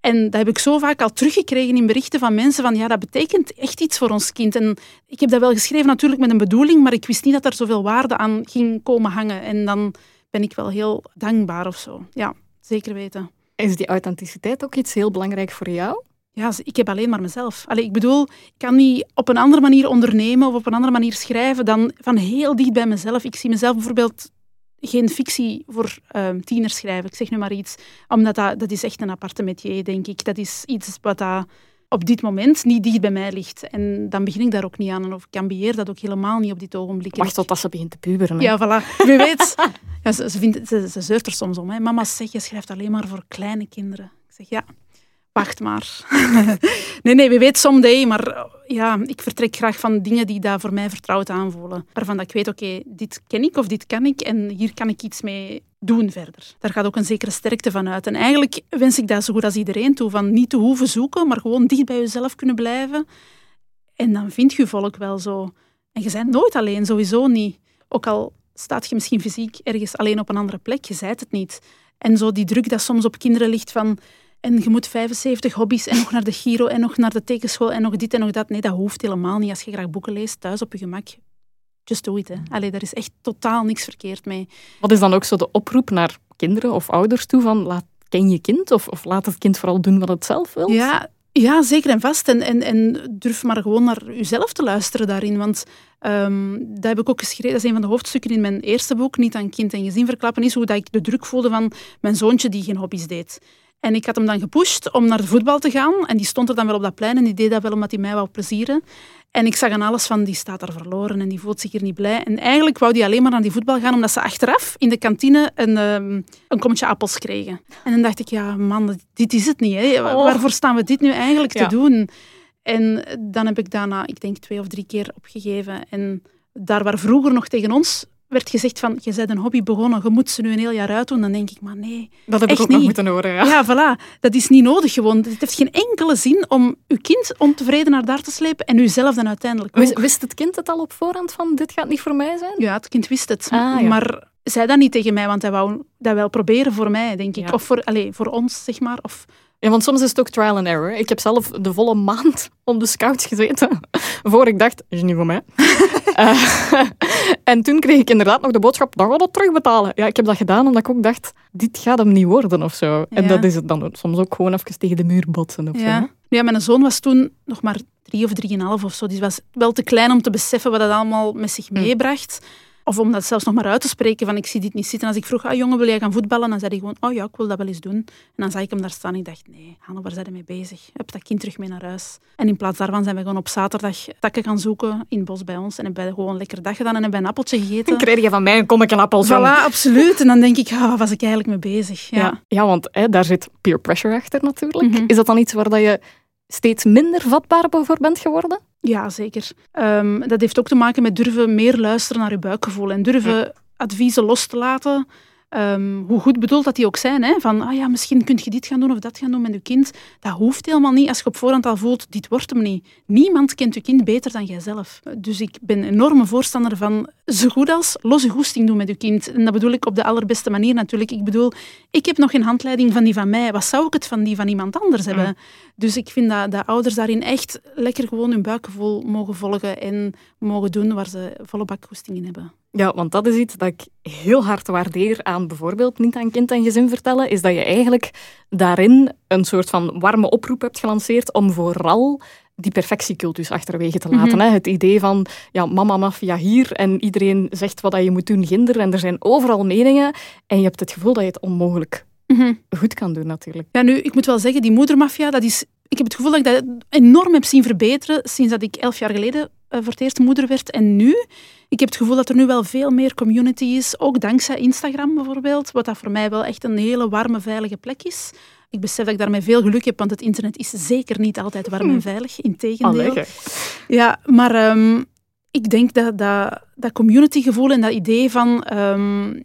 En dat heb ik zo vaak al teruggekregen in berichten van mensen van ja, dat betekent echt iets voor ons kind. En ik heb dat wel geschreven natuurlijk met een bedoeling, maar ik wist niet dat er zoveel waarde aan ging komen hangen. En dan ben ik wel heel dankbaar of zo. Ja, zeker weten. Is die authenticiteit ook iets heel belangrijk voor jou? Ja, ik heb alleen maar mezelf. Allee, ik bedoel, ik kan niet op een andere manier ondernemen of op een andere manier schrijven dan van heel dicht bij mezelf. Ik zie mezelf bijvoorbeeld geen fictie voor um, tieners schrijven, ik zeg nu maar iets. Omdat dat, dat is echt een aparte metier, denk ik. Dat is iets wat dat op dit moment niet dicht bij mij ligt. En dan begin ik daar ook niet aan. Of ik ambieer dat ook helemaal niet op dit ogenblik. Wacht totdat ze begint te puberen. Ja, voilà. Wie weet. Ja, ze, ze, vindt, ze, ze zeurt er soms om. Hè. Mama zegt, je schrijft alleen maar voor kleine kinderen. Ik zeg, ja, wacht maar. nee, nee, wie weet someday. Maar ja, ik vertrek graag van dingen die daar voor mij vertrouwd aanvoelen. Waarvan dat ik weet, oké, dit ken ik of dit kan ik. En hier kan ik iets mee doen verder. Daar gaat ook een zekere sterkte van uit. En eigenlijk wens ik dat zo goed als iedereen toe. Van niet te hoeven zoeken, maar gewoon dicht bij jezelf kunnen blijven. En dan vind je volk wel zo. En je bent nooit alleen, sowieso niet. Ook al staat je misschien fysiek ergens alleen op een andere plek, je zijt het niet. En zo die druk dat soms op kinderen ligt van... En je moet 75 hobby's en nog naar de Giro en nog naar de tekenschool en nog dit en nog dat. Nee, dat hoeft helemaal niet. Als je graag boeken leest, thuis op je gemak, just do it. Hè. Allee, daar is echt totaal niks verkeerd mee. Wat is dan ook zo de oproep naar kinderen of ouders toe van laat, ken je kind of, of laat het kind vooral doen wat het zelf wil? Ja, ja, zeker en vast. En, en, en durf maar gewoon naar jezelf te luisteren daarin. Want um, dat heb ik ook geschreven. Dat is een van de hoofdstukken in mijn eerste boek, Niet aan kind en gezin verklappen, is hoe dat ik de druk voelde van mijn zoontje die geen hobby's deed. En ik had hem dan gepusht om naar de voetbal te gaan. En die stond er dan wel op dat plein en die deed dat wel omdat hij mij wou plezieren. En ik zag aan alles van, die staat daar verloren en die voelt zich hier niet blij. En eigenlijk wou die alleen maar naar die voetbal gaan, omdat ze achteraf in de kantine een, um, een kommetje appels kregen. En dan dacht ik, ja man, dit is het niet. Hè. Oh. Waarvoor staan we dit nu eigenlijk te doen? En dan heb ik daarna, ik denk twee of drie keer opgegeven. En daar waar vroeger nog tegen ons werd gezegd van, je bent een hobby begonnen, je moet ze nu een heel jaar uitdoen. Dan denk ik, maar nee, Dat heb ik ook niet. nog moeten horen, ja. Ja, voilà. Dat is niet nodig gewoon. Het heeft geen enkele zin om uw kind ontevreden naar daar te slepen en uzelf dan uiteindelijk ook. Wist het kind het al op voorhand van, dit gaat niet voor mij zijn? Ja, het kind wist het. Ah, maar zei dat niet tegen mij, want hij wou dat wel proberen voor mij, denk ik. Of voor, allez, voor ons, zeg maar. Of ja, want soms is het ook trial and error. Ik heb zelf de volle maand op de scouts gezeten. Voor ik dacht, is niet voor mij. uh, en toen kreeg ik inderdaad nog de boodschap, dan gaat het terugbetalen. Ja, ik heb dat gedaan omdat ik ook dacht, dit gaat hem niet worden of zo. En dat is het dan soms ook gewoon even tegen de muur botsen of ja. zo. Ja, mijn zoon was toen nog maar drie of drieënhalf of zo. Die was wel te klein om te beseffen wat dat allemaal met zich hm. meebracht. Of om dat zelfs nog maar uit te spreken van ik zie dit niet zitten. Als ik vroeg, ah jongen, wil jij gaan voetballen? Dan zei hij gewoon, oh ja, ik wil dat wel eens doen. En dan zag ik hem daar staan en ik dacht, nee, Hanno, waar zijn je mee bezig? Heb dat kind terug mee naar huis. En in plaats daarvan zijn we gewoon op zaterdag takken gaan zoeken in het bos bij ons. En hebben we gewoon lekker dag gedaan en hebben een appeltje gegeten. Dan kreeg je van mij een kommetje appel. Voilà, absoluut. En dan denk ik, ah, was ik eigenlijk mee bezig? Ja, ja. want hè, daar zit peer pressure achter natuurlijk. Mhm. Is dat dan iets waar dat je steeds minder vatbaar voor bent geworden? Ja, zeker. Ehm, dat heeft ook te maken met durven meer luisteren naar je buikgevoel en durven adviezen los te laten Ehm, hoe goed bedoeld dat die ook zijn. Hè? Van, ah ja, misschien kun je dit gaan doen of dat gaan doen met je kind. Dat hoeft helemaal niet als je op voorhand al voelt, dit wordt hem niet. Niemand kent je kind beter dan jijzelf. Dus ik ben een enorme voorstander van zo goed als losse goesting doen met je kind. En dat bedoel ik op de allerbeste manier natuurlijk. Ik bedoel, ik heb nog geen handleiding van die van mij. Wat zou ik het van die van iemand anders hebben? Mm. Dus ik vind dat, dat ouders daarin echt lekker gewoon hun buikgevoel mogen volgen en mogen doen waar ze volle bak goesting in hebben. Ja, want dat is iets dat ik heel hard waardeer aan bijvoorbeeld niet aan kind en gezin vertellen, is dat je eigenlijk daarin een soort van warme oproep hebt gelanceerd om vooral die perfectiecultus achterwege te laten. Mhm. hè? Het idee van ja, mama mafia hier en iedereen zegt wat je moet doen, ginder. En er zijn overal meningen en je hebt het gevoel dat je het onmogelijk mhm. goed kan doen natuurlijk. Ja, nu, ik moet wel zeggen, die moedermafia, dat is... Ik heb het gevoel dat ik dat enorm heb zien verbeteren sinds dat ik elf jaar geleden voor het eerst moeder werd. En nu, ik heb het gevoel dat er nu wel veel meer community is, ook dankzij Instagram bijvoorbeeld, wat dat voor mij wel echt een hele warme, veilige plek is. Ik besef dat ik daarmee veel geluk heb, want het internet is zeker niet altijd warm en hm. veilig. Integendeel. Ja, maar um, ik denk dat dat, dat communitygevoel en dat idee van um,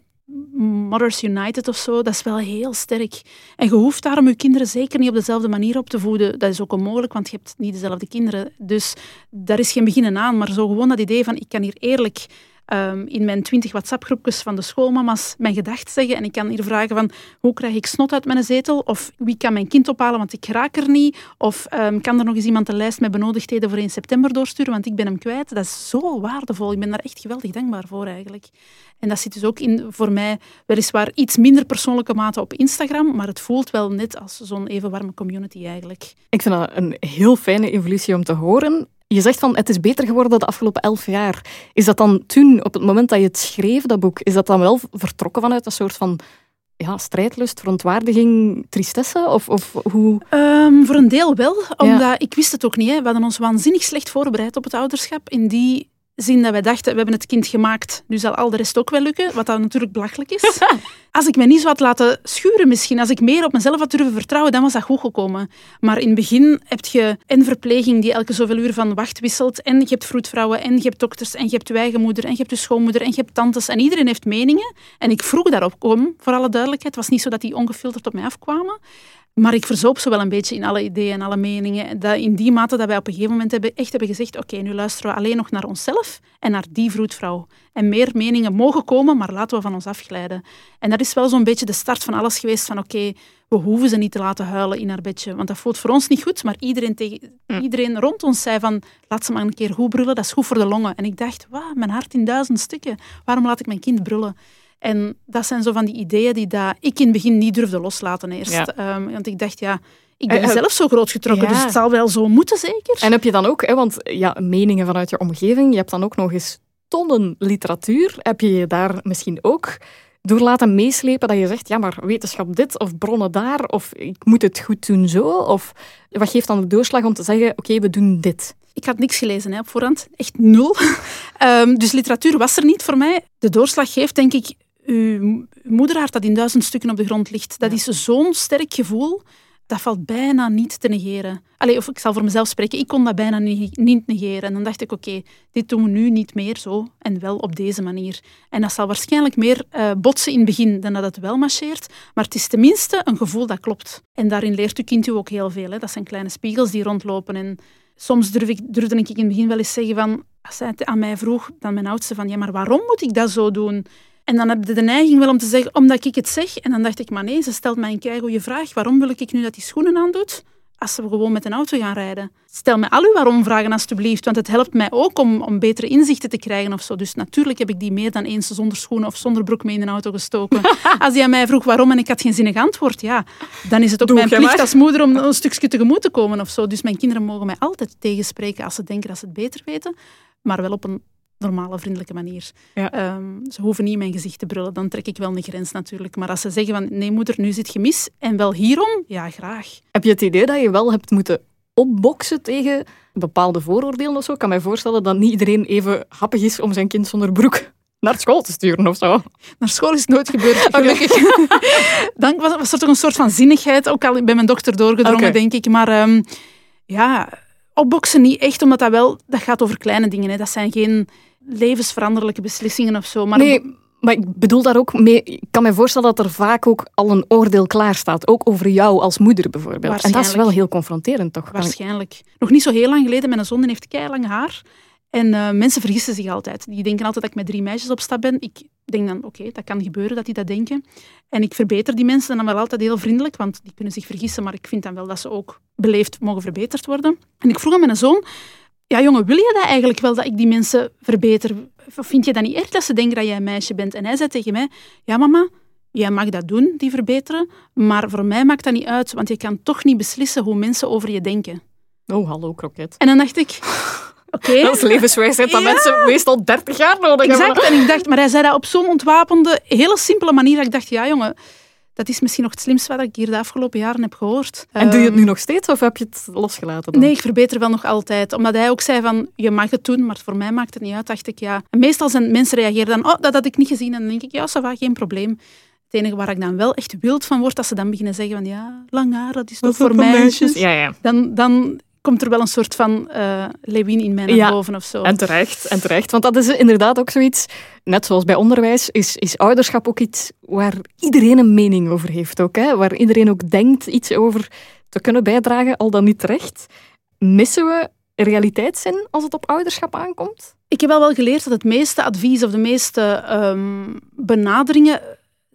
Mothers United of zo, dat is wel heel sterk. En je hoeft daarom je kinderen zeker niet op dezelfde manier op te voeden. Dat is ook onmogelijk, want je hebt niet dezelfde kinderen. Dus daar is geen beginnen aan. Maar zo gewoon dat idee van, ik kan hier eerlijk Ehm, in mijn twintig WhatsApp-groepjes van de schoolmama's mijn gedacht zeggen. En ik kan hier vragen van hoe krijg ik snot uit mijn zetel? Of wie kan mijn kind ophalen, want ik raak er niet? Of um, kan er nog eens iemand een lijst met benodigdheden voor 1 september doorsturen, want ik ben hem kwijt? Dat is zo waardevol. Ik ben daar echt geweldig dankbaar voor eigenlijk. En dat zit dus ook in voor mij weliswaar iets minder persoonlijke mate op Instagram, maar het voelt wel net als zo'n even warme community eigenlijk. Ik vind dat een heel fijne evolutie om te horen. Je zegt van het is beter geworden de afgelopen elf jaar. Is dat dan toen, op het moment dat je het schreef, dat boek, is dat dan wel vertrokken vanuit een soort van ja, strijdlust, verontwaardiging, tristesse? Of, of hoe? Um, voor een deel wel, omdat ik wist het ook niet. Hè. We hadden ons waanzinnig slecht voorbereid op het ouderschap. In die zien dat wij dachten, we hebben het kind gemaakt, nu zal al de rest ook wel lukken, wat dan natuurlijk belachelijk is. als ik me niet zo had laten schuren misschien, als ik meer op mezelf had durven vertrouwen, dan was dat goed gekomen. Maar in het begin heb je een verpleging die elke zoveel uur van wacht wisselt, en je hebt vroedvrouwen, en je hebt dokters, en je hebt je eigen moeder, en je hebt je schoonmoeder, en je hebt tantes, en iedereen heeft meningen. En ik vroeg daarop om, voor alle duidelijkheid. Het was niet zo dat die ongefilterd op mij afkwamen. Maar ik verzoop zo wel een beetje in alle ideeën en alle meningen. Dat in die mate dat wij op een gegeven moment hebben, echt hebben gezegd oké, nu luisteren we alleen nog naar onszelf en naar die vroedvrouw. En meer meningen mogen komen, maar laten we van ons afglijden. En dat is wel zo'n beetje de start van alles geweest van oké, we hoeven ze niet te laten huilen in haar bedje. Want dat voelt voor ons niet goed, maar iedereen, tegen, iedereen rond ons zei van laat ze maar een keer goed brullen, dat is goed voor de longen. En ik dacht, wauw, mijn hart in duizend stukken. Waarom laat ik mijn kind brullen? En dat zijn zo van die ideeën die dat ik in het begin niet durfde loslaten eerst. Ehm, want ik dacht, ja, ik ben uh, zelf zo groot getrokken, dus het zal wel zo moeten, zeker. En heb je dan ook, hè, want ja, meningen vanuit je omgeving, je hebt dan ook nog eens tonnen literatuur. Heb je je daar misschien ook door laten meeslepen dat je zegt, ja, maar wetenschap dit of bronnen daar, of ik moet het goed doen zo? Of wat geeft dan de doorslag om te zeggen, oké, we doen dit? Ik had niks gelezen hè, op voorhand, echt nul. um, dus literatuur was er niet voor mij. De doorslag geeft, denk ik, uw moederhart dat in duizend stukken op de grond ligt. Dat is zo'n sterk gevoel, dat valt bijna niet te negeren. Allee, of ik zal voor mezelf spreken, ik kon dat bijna niet, negeren. En dan dacht ik, oké, dit doen we nu niet meer zo en wel op deze manier. En dat zal waarschijnlijk meer uh, botsen in het begin dan dat het wel marcheert, maar het is tenminste een gevoel dat klopt. En daarin leert uw kind u ook heel veel. Hè. Dat zijn kleine spiegels die rondlopen en soms durf ik, durfde ik in het begin wel eens zeggen van, als hij aan mij vroeg, dan mijn oudste, van ja, maar waarom moet ik dat zo doen? En dan heb je de neiging wel om te zeggen, omdat ik het zeg. En dan dacht ik, maar nee, ze stelt mij een goede vraag. Waarom wil ik nu dat die schoenen aandoet? Als we gewoon met een auto gaan rijden. Stel mij al uw waarom-vragen alstublieft, want het helpt mij ook om, om betere inzichten te krijgen of zo. Dus natuurlijk heb ik die meer dan eens zonder schoenen of zonder broek mee in een auto gestoken. Als hij aan mij vroeg waarom en ik had geen zinnig antwoord, ja, dan is het ook mijn plicht als moeder om een stukje tegemoet te komen of zo. Dus mijn kinderen mogen mij altijd tegenspreken als ze denken dat ze het beter weten, maar wel op een normale, vriendelijke manier. Ehm, ze hoeven niet in mijn gezicht te brullen, dan trek ik wel een grens natuurlijk. Maar als ze zeggen van nee moeder, nu zit je mis en wel hierom, ja graag. Heb je het idee dat je wel hebt moeten opboksen tegen bepaalde vooroordelen of zo? Ik kan mij voorstellen dat niet iedereen even happig is om zijn kind zonder broek naar school te sturen of zo. Naar school is het nooit gebeurd, gelukkig. Dan was, was, er toch een soort van zinnigheid, ook al bij mijn dochter doorgedrongen, denk ik. Maar um, ja, opboksen niet echt, omdat dat wel, dat gaat over kleine dingen. Hè. Dat zijn geen levensveranderlijke beslissingen of zo. Maar nee, Maar ik bedoel daar ook mee, ik kan me voorstellen dat er vaak ook al een oordeel klaar staat, ook over jou als moeder bijvoorbeeld. En dat is wel heel confronterend, toch? Waarschijnlijk. Nog niet zo heel lang geleden, mijn zoon heeft lang haar. En uh, mensen vergissen zich altijd. Die denken altijd dat ik met drie meisjes op stap ben. Ik denk dan, oké, dat kan gebeuren dat die dat denken. En ik verbeter die mensen dan wel altijd heel vriendelijk, want die kunnen zich vergissen, maar ik vind dan wel dat ze ook beleefd mogen verbeterd worden. En ik vroeg aan mijn zoon, ja jongen, wil je dat eigenlijk wel, dat ik die mensen verbeter? Of vind je dat niet erg dat ze denken dat jij een meisje bent? En hij zei tegen mij, ja mama, jij mag dat doen, die verbeteren, maar voor mij maakt dat niet uit, want je kan toch niet beslissen hoe mensen over je denken. Oh, hallo, kroket. En dan dacht ik... Okay. Dat is levenswijsheid dat mensen meestal 30 jaar nodig exact. hebben. Exact. En ik dacht, maar hij zei dat op zo'n ontwapende, hele simpele manier dat ik dacht, ja jongen, dat is misschien nog het slimste wat ik hier de afgelopen jaren heb gehoord. En doe je het nu ehm, nog steeds of heb je het losgelaten? Dan? Nee, ik verbeter wel nog altijd. Omdat hij ook zei van, je mag het doen, maar voor mij maakt het niet uit. Dacht ik, ja. En meestal zijn mensen reageren dan, oh, dat had ik niet gezien. En dan denk ik, ja, ça va, geen probleem. Het enige waar ik dan wel echt wild van word, als ze dan beginnen zeggen van, ja, lang haar, dat is toch voor meisjes. Ja, ja. Dan, dan komt er wel een soort van uh, Lewin in mij naar boven of zo. En terecht, en terecht. Want dat is inderdaad ook zoiets, net zoals bij onderwijs, is, is ouderschap ook iets waar iedereen een mening over heeft. Ook, hè? Waar iedereen ook denkt iets over te kunnen bijdragen, al dan niet terecht. Missen we realiteitszin als het op ouderschap aankomt? Ik heb wel wel geleerd dat het meeste advies of de meeste um, benaderingen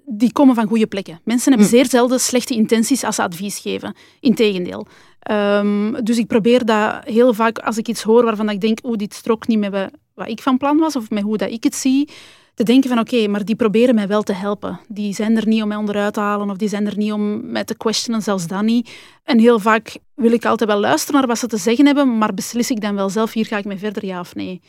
die komen van goede plekken. Mensen hebben hm. zeer zelden slechte intenties als ze advies geven. Integendeel. Um, dus ik probeer dat heel vaak, als ik iets hoor waarvan ik denk, oh, dit strookt niet met wat ik van plan was of met hoe dat ik het zie, te denken van oké, maar die proberen mij wel te helpen. Die zijn er niet om mij onderuit te halen of die zijn er niet om mij te questionen, zelfs dan niet. En heel vaak wil ik altijd wel luisteren naar wat ze te zeggen hebben, maar beslis ik dan wel zelf, hier ga ik mee verder, ja of nee.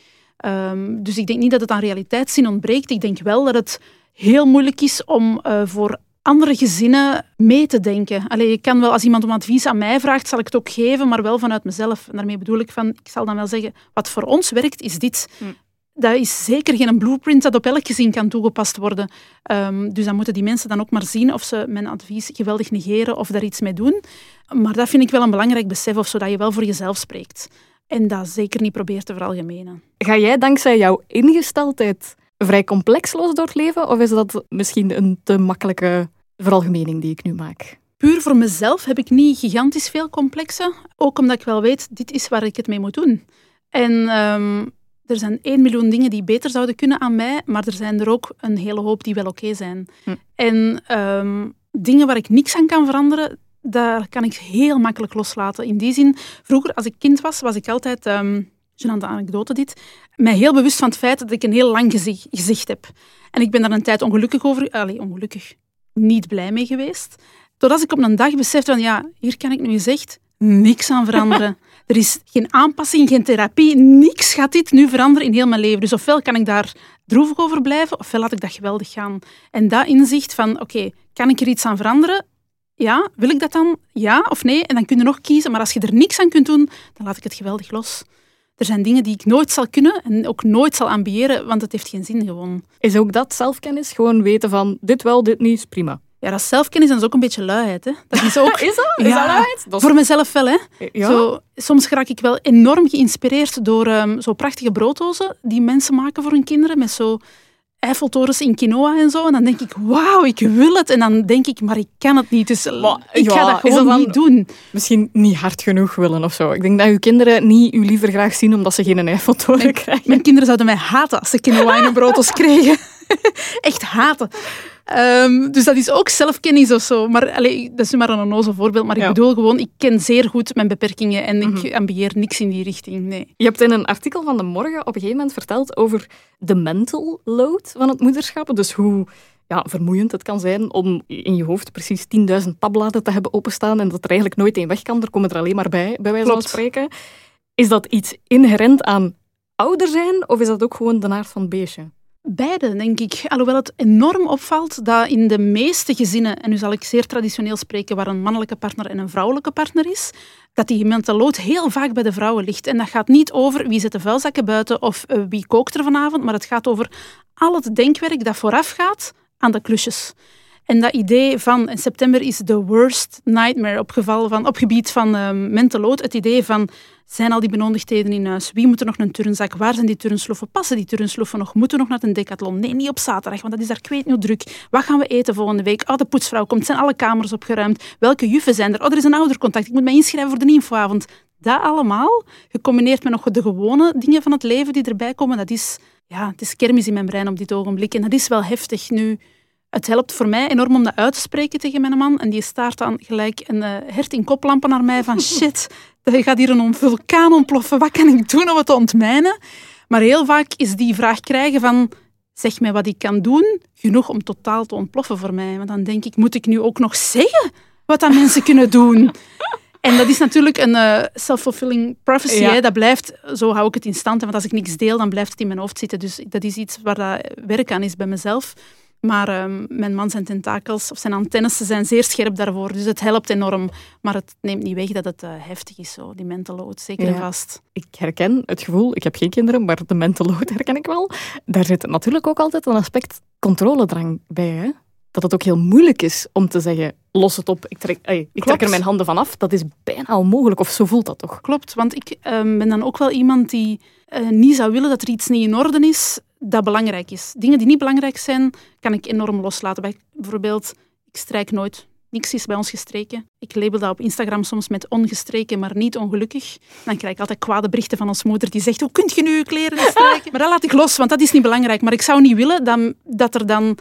Um, dus ik denk niet dat het aan realiteitszin ontbreekt. Ik denk wel dat het heel moeilijk is om uh, voor andere gezinnen mee te denken. Allee, ik kan wel, als iemand om advies aan mij vraagt, zal ik het ook geven, maar wel vanuit mezelf. En daarmee bedoel ik van, ik zal dan wel zeggen, wat voor ons werkt, is dit. Hm. Dat is zeker geen blueprint dat op elk gezin kan toegepast worden. Um, dus dan moeten die mensen dan ook maar zien of ze mijn advies geweldig negeren of daar iets mee doen. Maar dat vind ik wel een belangrijk besef, of zodat je wel voor jezelf spreekt. En dat zeker niet probeert te veralgemenen. Ga jij dankzij jouw ingesteldheid vrij complexloos door het leven? Of is dat misschien een te makkelijke veralgemening die ik nu maak? Puur voor mezelf heb ik niet gigantisch veel complexen. Ook omdat ik wel weet, dit is waar ik het mee moet doen. En um, er zijn één miljoen dingen die beter zouden kunnen aan mij, maar er zijn er ook een hele hoop die wel oké zijn. Hm. En um, dingen waar ik niks aan kan veranderen, daar kan ik heel makkelijk loslaten. In die zin, vroeger als ik kind was, was ik altijd... Um, gênante anekdote dit, mij heel bewust van het feit dat ik een heel lang gezicht, gezicht heb. En ik ben daar een tijd ongelukkig over, allez, ongelukkig, niet blij mee geweest. Totdat ik op een dag besefte van, ja, hier kan ik nu gezegd niks aan veranderen. er is geen aanpassing, geen therapie, niks gaat dit nu veranderen in heel mijn leven. Dus ofwel kan ik daar droevig over blijven, ofwel laat ik dat geweldig gaan. En dat inzicht van, oké, kan ik er iets aan veranderen? Ja, wil ik dat dan? Ja of nee? En dan kun je nog kiezen. Maar als je er niks aan kunt doen, dan laat ik het geweldig los. Er zijn dingen die ik nooit zal kunnen en ook nooit zal ambiëren, want het heeft geen zin gewoon. Is ook dat zelfkennis? Gewoon weten van dit wel, dit niet, is prima. Ja, dat zelfkennis is ook een beetje luiheid. Hè. Dat is, ook, is dat? Is ja, dat luiheid? Voor mezelf wel. Hè. Ja. Zo, soms raak ik wel enorm geïnspireerd door um, zo prachtige brooddozen die mensen maken voor hun kinderen. Met zo Eiffeltorens in quinoa en zo. En dan denk ik, wauw, ik wil het. En dan denk ik, maar ik kan het niet. Dus ik ga dat gewoon niet doen. Misschien niet hard genoeg willen of zo. Ik denk dat uw kinderen niet u liever graag zien omdat ze geen Eiffeltoren krijgen. Mijn kinderen zouden mij haten als ze quinoa in hun broodjes kregen. Echt haten. Ehm, dus dat is ook zelfkennis of zo. Maar allee, dat is maar een onnozel voorbeeld. Maar ik bedoel gewoon, ik ken zeer goed mijn beperkingen en ik mhm. ambieer niks in die richting. Nee. Je hebt in een artikel van De Morgen op een gegeven moment verteld over de mental load van het moederschap. Dus hoe ja, vermoeiend het kan zijn om in je hoofd precies 10.000 tabbladen te hebben openstaan en dat er eigenlijk nooit één weg kan. Er komen er alleen maar bij, bij wijze van spreken. Is dat iets inherent aan ouder zijn of is dat ook gewoon de aard van het beestje? Beide, denk ik. Alhoewel het enorm opvalt dat in de meeste gezinnen, en nu zal ik zeer traditioneel spreken, waar een mannelijke partner en een vrouwelijke partner is, dat die mental heel vaak bij de vrouwen ligt. En dat gaat niet over wie zet de vuilzakken buiten of eh, wie kookt er vanavond, maar het gaat over al het denkwerk dat voorafgaat aan de klusjes. En dat idee van, in september is de worst nightmare op, van, gebied van um, mental load. Het idee van, zijn al die benodigdheden in huis? Wie moet er nog een turnzak? Waar zijn die turnsloffen? Passen die turnsloffen nog? Moeten we nog naar een decathlon? Nee, niet op zaterdag, want dat is daar kwijt niet druk. Wat gaan we eten volgende week? Oh, de poetsvrouw komt. Zijn alle kamers opgeruimd? Welke juffen zijn er? Oh, er is een oudercontact. Ik moet mij inschrijven voor de infoavond. Dat allemaal, gecombineerd met nog de gewone dingen van het leven die erbij komen, dat is, ja, het is kermis in mijn brein op dit ogenblik. En dat is wel heftig nu. Het helpt voor mij enorm om dat uit te spreken tegen mijn man. En die staart dan gelijk een uh, hert in koplampen naar mij van shit, er gaat hier een vulkaan ontploffen. Wat kan ik doen om het te ontmijnen? Maar heel vaak is die vraag krijgen van zeg mij wat ik kan doen, genoeg om totaal te ontploffen voor mij. Want dan denk ik, moet ik nu ook nog zeggen wat dat mensen kunnen doen? En dat is natuurlijk een uh, self-fulfilling prophecy. Hè? Dat blijft, zo hou ik het in stand. Want als ik niks deel, dan blijft het in mijn hoofd zitten. Dus dat is iets waar dat werk aan is bij mezelf. Maar ehm, mijn man zijn tentakels of zijn antennes zijn zeer scherp daarvoor. Dus het helpt enorm. Maar het neemt niet weg dat het uh, heftig is, zo, die mental load. Zeker en vast. Ik herken het gevoel, ik heb geen kinderen, maar de mental load herken ik wel. Daar zit natuurlijk ook altijd een aspect controledrang bij. Hè? Dat het ook heel moeilijk is om te zeggen, los het op, ik trek, ik trek er mijn handen vanaf. Dat is bijna onmogelijk, of zo voelt dat toch? Klopt, want ik ehm, ben dan ook wel iemand die uh, niet zou willen dat er iets niet in orde is dat belangrijk is. Dingen die niet belangrijk zijn, kan ik enorm loslaten. Bij, bijvoorbeeld, ik strijk nooit. Niks is bij ons gestreken. Ik label dat op Instagram soms met ongestreken, maar niet ongelukkig. Dan krijg ik altijd kwade berichten van ons moeder die zegt, hoe kunt je nu je kleren strijken? Maar dat laat ik los, want dat is niet belangrijk. Maar ik zou niet willen dat, dat er dan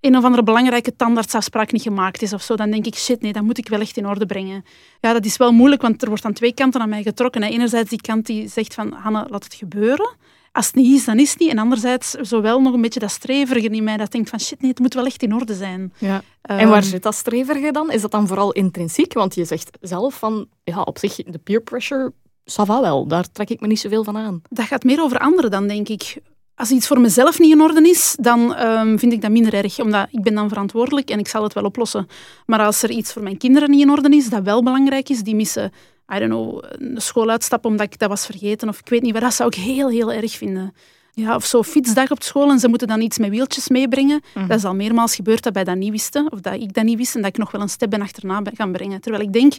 een of andere belangrijke tandartsafspraak niet gemaakt is of zo, dan denk ik, shit, nee, dat moet ik wel echt in orde brengen. Ja, dat is wel moeilijk, want er wordt aan twee kanten aan mij getrokken. Enerzijds die kant die zegt van, Hanne, laat het gebeuren. Als het niet is, dan is het niet. En anderzijds zowel nog een beetje dat streverige in mij dat denkt van, shit, nee, het moet wel echt in orde zijn. Ja. en waar ehm, zit dat streverige dan? Is dat dan vooral intrinsiek? Want je zegt zelf van, ja, op zich, de peer pressure, va wel. Daar trek ik me niet zoveel van aan. Dat gaat meer over anderen dan, denk ik als iets voor mezelf niet in orde is, dan um, vind ik dat minder erg, omdat ik ben dan verantwoordelijk en ik zal het wel oplossen. Maar als er iets voor mijn kinderen niet in orde is, dat wel belangrijk is, die missen, I don't know, een schooluitstap omdat ik dat was vergeten of ik weet niet waar, dat zou ik heel, heel erg vinden. Ja, of zo fietsdag op school en ze moeten dan iets met wieltjes meebrengen. Mhm. Dat is al meermaals gebeurd dat wij dat niet wisten, of dat ik dat niet wist en dat ik nog wel een step ben achterna gaan brengen. Terwijl ik denk,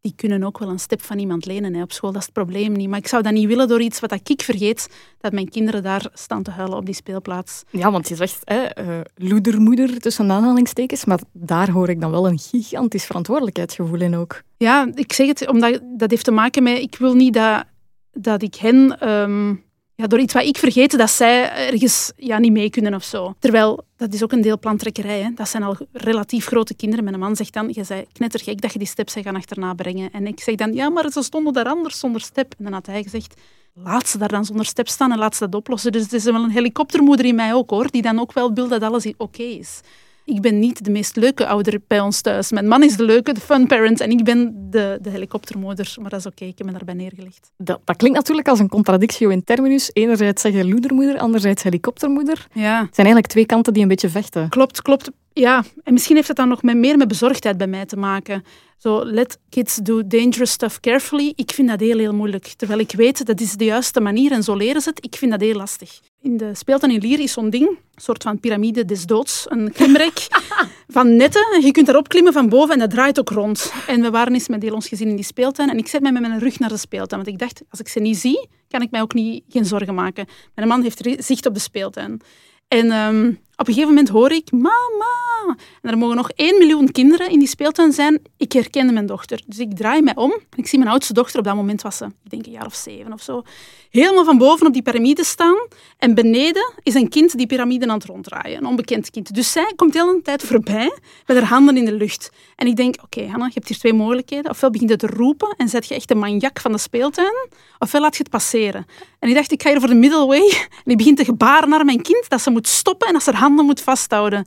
die kunnen ook wel een step van iemand lenen hè, op school. Dat is het probleem niet. Maar ik zou dat niet willen door iets wat ik vergeet, dat mijn kinderen daar staan te huilen op die speelplaats. Ja, want je zegt hè, uh, loedermoeder tussen aanhalingstekens, maar daar hoor ik dan wel een gigantisch verantwoordelijkheidsgevoel in ook. Ja, ik zeg het omdat dat heeft te maken met, ik wil niet dat, dat ik hen... Ehm, ja, door iets wat ik vergeten, dat zij ergens ja, niet mee kunnen of zo. Terwijl, dat is ook een deel plantrekkerij. Hè. Dat zijn al relatief grote kinderen. Mijn man zegt dan, je zei knettergek dat je die step zijn gaan achterna brengen. En ik zeg dan, ja, maar ze stonden daar anders zonder step. En dan had hij gezegd, laat ze daar dan zonder step staan en laat ze dat oplossen. Dus het is wel een helikoptermoeder in mij ook, hoor, die dan ook wel wil dat alles oké is ik ben niet de meest leuke ouder bij ons thuis. Mijn man is de leuke, de fun parent, en ik ben de, de helikoptermoeder. Maar dat is oké, ik heb me daarbij neergelegd. Dat, dat klinkt natuurlijk als een contradictio in terminus. Enerzijds zeg je loedermoeder, anderzijds helikoptermoeder. Ja. Het zijn eigenlijk twee kanten die een beetje vechten. Klopt, klopt. Ja, en misschien heeft het dan nog met, meer met bezorgdheid bij mij te maken. Zo, let kids do dangerous stuff carefully. Ik vind dat heel, heel moeilijk. Terwijl ik weet, dat is de juiste manier en zo leren ze het. Ik vind dat heel lastig. In de speeltuin in Lier is zo'n ding, een soort van piramide des doods, een klimrek van netten. Je kunt erop klimmen van boven en dat draait ook rond. En we waren eens met heel ons gezin in die speeltuin en ik zet mij met mijn rug naar de speeltuin. Want ik dacht, als ik ze niet zie, kan ik mij ook niet, geen zorgen maken. Mijn man heeft zicht op de speeltuin. En um, op een gegeven moment hoor ik, mama. En er mogen nog 1 miljoen kinderen in die speeltuin zijn. Ik herkende mijn dochter. Dus ik draai mij om. Ik zie mijn oudste dochter, op dat moment was ze, ik denk een jaar of zeven of zo, helemaal van boven op die piramide staan. En beneden is een kind die piramide aan het ronddraaien, een onbekend kind. Dus zij komt de hele tijd voorbij met haar handen in de lucht. En ik denk, oké Hanna, je hebt hier twee mogelijkheden. Ofwel begint het te roepen en zet je echt de maniak van de speeltuin, ofwel laat je het passeren. En ik dacht, ik ga hier voor de middle way. En ik begin te gebaren naar mijn kind dat ze moet stoppen en dat ze haar handen moet vasthouden.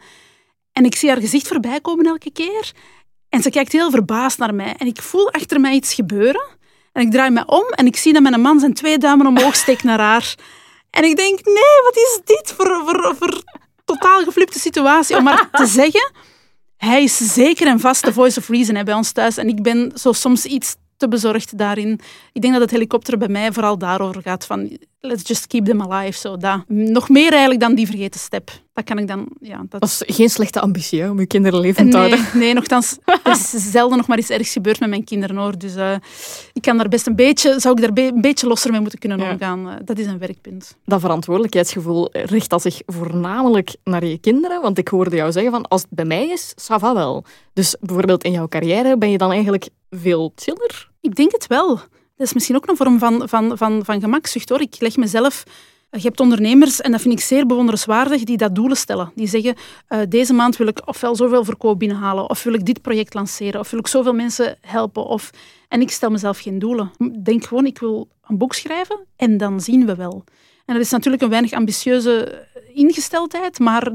En ik zie haar gezicht voorbij komen elke keer. En ze kijkt heel verbaasd naar mij. En ik voel achter mij iets gebeuren. En ik draai me om en ik zie dat mijn man zijn twee duimen omhoog steekt naar haar. En ik denk, nee, wat is dit voor, totaal geflipte situatie? Om maar te zeggen, hij is zeker en vast de voice of reason bij ons thuis. En ik ben zo soms iets te bezorgd daarin. Ik denk dat het helikopter bij mij vooral daarover gaat. Van, let's just keep them alive. Zo, dat. Nog meer eigenlijk dan die vergeten step. Dat kan ik dan... Ja, dat... is geen slechte ambitie hè, om je kinderen levend te houden. Nee, nogthans, er is zelden nog maar iets ergs gebeurd met mijn kinderen. Hoor. Dus uh, ik kan daar best een beetje, zou ik daar een beetje losser mee moeten kunnen omgaan. Uh, dat is een werkpunt. Dat verantwoordelijkheidsgevoel richt dat zich voornamelijk naar je kinderen? Want ik hoorde jou zeggen van, als het bij mij is, ça va wel. Dus bijvoorbeeld in jouw carrière ben je dan eigenlijk veel chiller? Ik denk het wel. Dat is misschien ook een vorm van, van, van, van gemakzucht hoor. Ik leg mezelf. Je hebt ondernemers, en dat vind ik zeer bewonderenswaardig, die dat doelen stellen. Die zeggen, uh, deze maand wil ik ofwel zoveel verkoop binnenhalen, of wil ik dit project lanceren, of wil ik zoveel mensen helpen. Of... En ik stel mezelf geen doelen. Ik denk gewoon, ik wil een boek schrijven en dan zien we wel. En dat is natuurlijk een weinig ambitieuze ingesteldheid, maar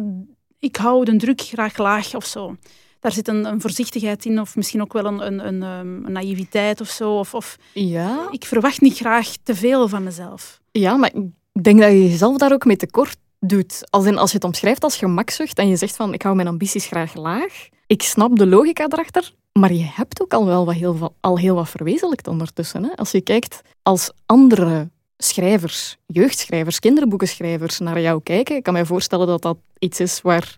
ik hou de druk graag laag of zo daar zit een, een, voorzichtigheid in, of misschien ook wel een, een, een, ehm, een naïviteit of zo. Of, of, ja. Ik verwacht niet graag te veel van mezelf. Ja, maar ik denk dat je jezelf daar ook mee tekort doet. Als, in, als je het omschrijft als gemakzucht en je zegt van ik hou mijn ambities graag laag. Ik snap de logica erachter, maar je hebt ook al wel wat heel, al heel wat verwezenlijkt ondertussen. Hè? Als je kijkt als andere schrijvers, jeugdschrijvers, kinderboekenschrijvers naar jou kijken, ik kan mij voorstellen dat dat iets is waar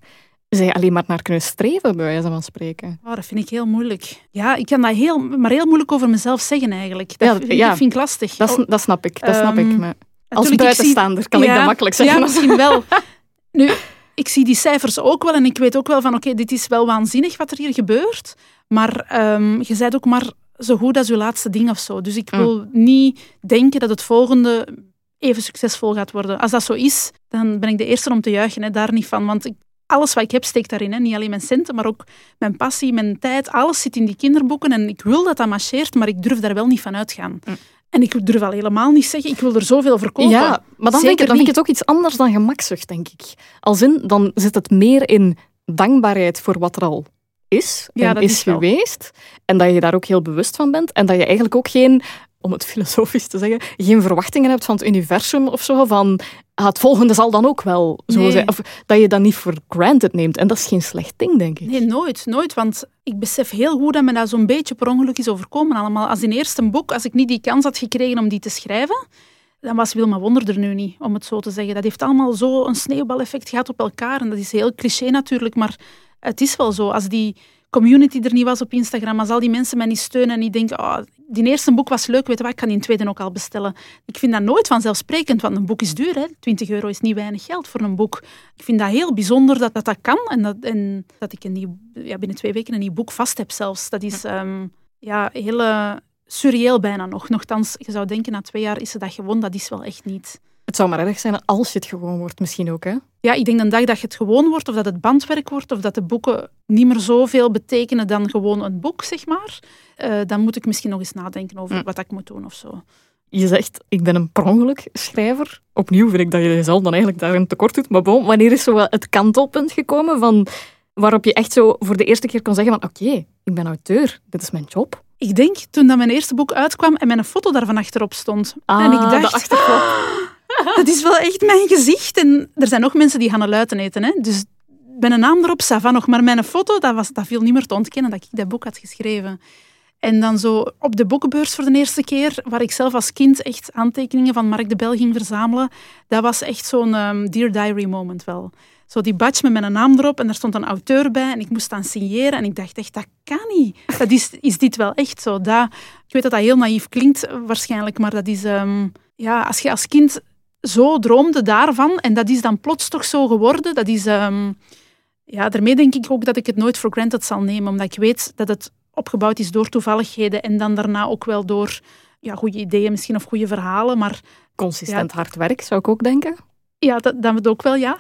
zij alleen maar naar kunnen streven, bij wijze van spreken. Oh, dat vind ik heel moeilijk. Ja, ik kan dat heel, maar heel moeilijk over mezelf zeggen eigenlijk. Dat, ja, ja, vind ik lastig. Dat, oh, dat snap ik, dat snap ik. Ehm, maar als buitenstaander kan ik dat makkelijk zeggen. Ja, misschien wel. Nu, ik zie die cijfers ook wel en ik weet ook wel van oké, dit is wel waanzinnig wat er hier gebeurt. Maar um, je bent ook maar zo goed als je laatste ding of zo. Dus ik mm. wil niet denken dat het volgende even succesvol gaat worden. Als dat zo is, dan ben ik de eerste om te juichen. Hè. Daar niet van. Want ik, alles wat ik heb steekt daarin. Hè. Niet alleen mijn centen, maar ook mijn passie, mijn tijd. Alles zit in die kinderboeken. En ik wil dat dat marcheert, maar ik durf daar wel niet van uitgaan. Mm. En ik durf al helemaal niet zeggen, ik wil er zoveel verkopen. Ja, maar dan, denk ik, dan vind ik het ook iets anders dan gemakzucht, denk ik. Als in, dan zit het meer in dankbaarheid voor wat er al is en is, is geweest. En dat je daar ook heel bewust van bent. En dat je eigenlijk ook geen om het filosofisch te zeggen, geen verwachtingen hebt van het universum of zo, van ah, het volgende zal dan ook wel zo zijn. Of dat je dat niet voor granted neemt. En dat is geen slecht ding, denk ik. Nee, nooit. Nooit. Want ik besef heel goed dat me dat zo'n beetje per ongeluk is overkomen allemaal. Als in eerste boek, als ik niet die kans had gekregen om die te schrijven, dan was Wilma Wonder er nu niet, om het zo te zeggen. Dat heeft allemaal zo een sneeuwbaleffect gehad op elkaar. En dat is heel cliché natuurlijk, maar het is wel zo. Als die community er niet was op Instagram, als al die mensen mij niet steunen en niet denken, oh, die eerste boek was leuk, weet je wat, ik kan die tweede ook al bestellen. Ik vind dat nooit vanzelfsprekend, want een boek is duur. Hè? 20 euro is niet weinig geld voor een boek. Ik vind dat heel bijzonder dat dat, dat kan en dat, en dat ik een nieuw, ja, binnen twee weken een nieuw boek vast heb zelfs. Dat is um, ja, heel uh, surreëel bijna nog. Nochtans, je zou denken, na twee jaar is ze dat gewoon. Dat is wel echt niet. Het zou maar erg zijn als je het gewoon wordt, misschien ook, hè? Ja, ik denk een dag dat je het gewoon wordt, of dat het bandwerk wordt, of dat de boeken niet meer zoveel betekenen dan gewoon een boek, zeg maar. Uh, dan moet ik misschien nog eens nadenken over hm. wat ik moet doen of zo. Je zegt, ik ben een per schrijver. Opnieuw vind ik dat je jezelf dan eigenlijk daarin tekort doet. Maar bon, wanneer is zo het kantelpunt gekomen van waarop je echt zo voor de eerste keer kon zeggen van oké, ik ben auteur, dit is mijn job? Ik denk toen dat mijn eerste boek uitkwam en mijn foto daarvan achterop stond. Ah, en ik dacht, dat is wel echt mijn gezicht. En er zijn nog mensen die gaan luiten eten. Hè? Dus mijn naam erop, Sava nog. Maar mijn foto, dat, was, dat viel niet meer te ontkennen dat ik dat boek had geschreven. En dan zo op de boekenbeurs voor de eerste keer, waar ik zelf als kind echt aantekeningen van Mark de Bel ging verzamelen. Dat was echt zo'n um, Dear Diary moment wel. Zo die badge met mijn naam erop en er stond een auteur bij en ik moest dan signeren. En ik dacht echt, dat kan niet. Dat is, is dit wel echt zo? Dat, ik weet dat dat heel naïef klinkt waarschijnlijk, maar dat is... Ehm, ja, als je als kind zo droomde daarvan en dat is dan plots toch zo geworden, dat is... Um, ja, daarmee denk ik ook dat ik het nooit voor granted zal nemen, omdat ik weet dat het opgebouwd is door toevalligheden en dan daarna ook wel door ja, goede ideeën misschien of goede verhalen, maar... Consistent hard werk, zou ik ook denken. Ja, dat, dat ook wel, ja.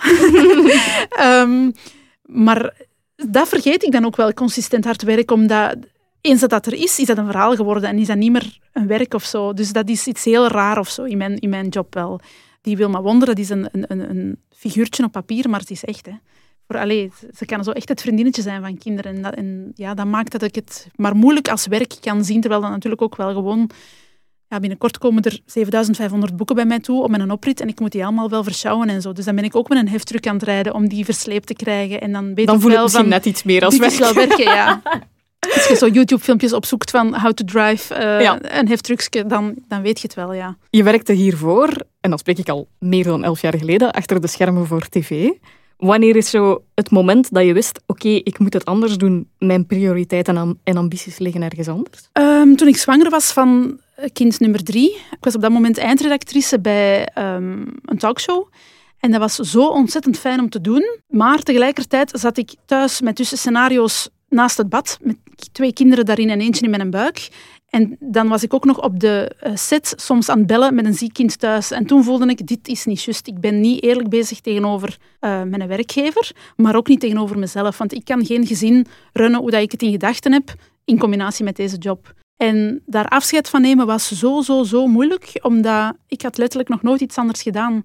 um, maar dat vergeet ik dan ook wel, consistent hard werk, omdat eens dat dat er is, is dat een verhaal geworden en is dat niet meer een werk of zo. Dus dat is iets heel raar of zo in mijn, in mijn job wel. Die Wilma Wonder, dat is een, een, een figuurtje op papier, maar het is echt. Hè. Voor, allee, ze kan zo echt het vriendinnetje zijn van kinderen. En dat, en ja, dat maakt dat ik het maar moeilijk als werk kan zien, terwijl dat natuurlijk ook wel gewoon... Ja, binnenkort komen er 7500 boeken bij mij toe op mijn oprit en ik moet die allemaal wel verschouwen en zo. Dus dan ben ik ook met een heftruck aan het rijden om die versleept te krijgen. En dan weet dan ik voel wel misschien van, net iets meer als werk. wel werken, ja. Als je zo YouTube-filmpjes opzoekt van how to drive uh, ja. een heftruckje, dan, dan weet je het wel, ja. Je werkte hiervoor en dan spreek ik al meer dan elf jaar geleden, achter de schermen voor tv. Wanneer is zo het moment dat je wist, oké, ik moet het anders doen, mijn prioriteiten en ambities liggen ergens anders? Um, toen ik zwanger was van kind nummer drie, ik was op dat moment eindredactrice bij um, een talkshow. En dat was zo ontzettend fijn om te doen. Maar tegelijkertijd zat ik thuis met tussen scenario's naast het bad, met twee kinderen daarin en eentje in mijn buik. En dan was ik ook nog op de eh, set soms aan het bellen met een ziek kind thuis. En toen voelde ik, dit is niet juist. Ik ben niet eerlijk bezig tegenover uh, mijn werkgever, maar ook niet tegenover mezelf. Want ik kan geen gezin runnen hoe dat ik het in gedachten heb, in combinatie met deze job. En daar afscheid van nemen was zo, zo, zo moeilijk, omdat ik had letterlijk nog nooit iets anders gedaan.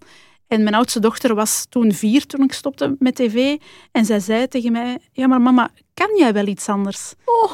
En mijn oudste dochter was toen vier toen ik stopte met tv. En zij zei tegen mij, ja maar mama, kan jij wel iets anders? Oh.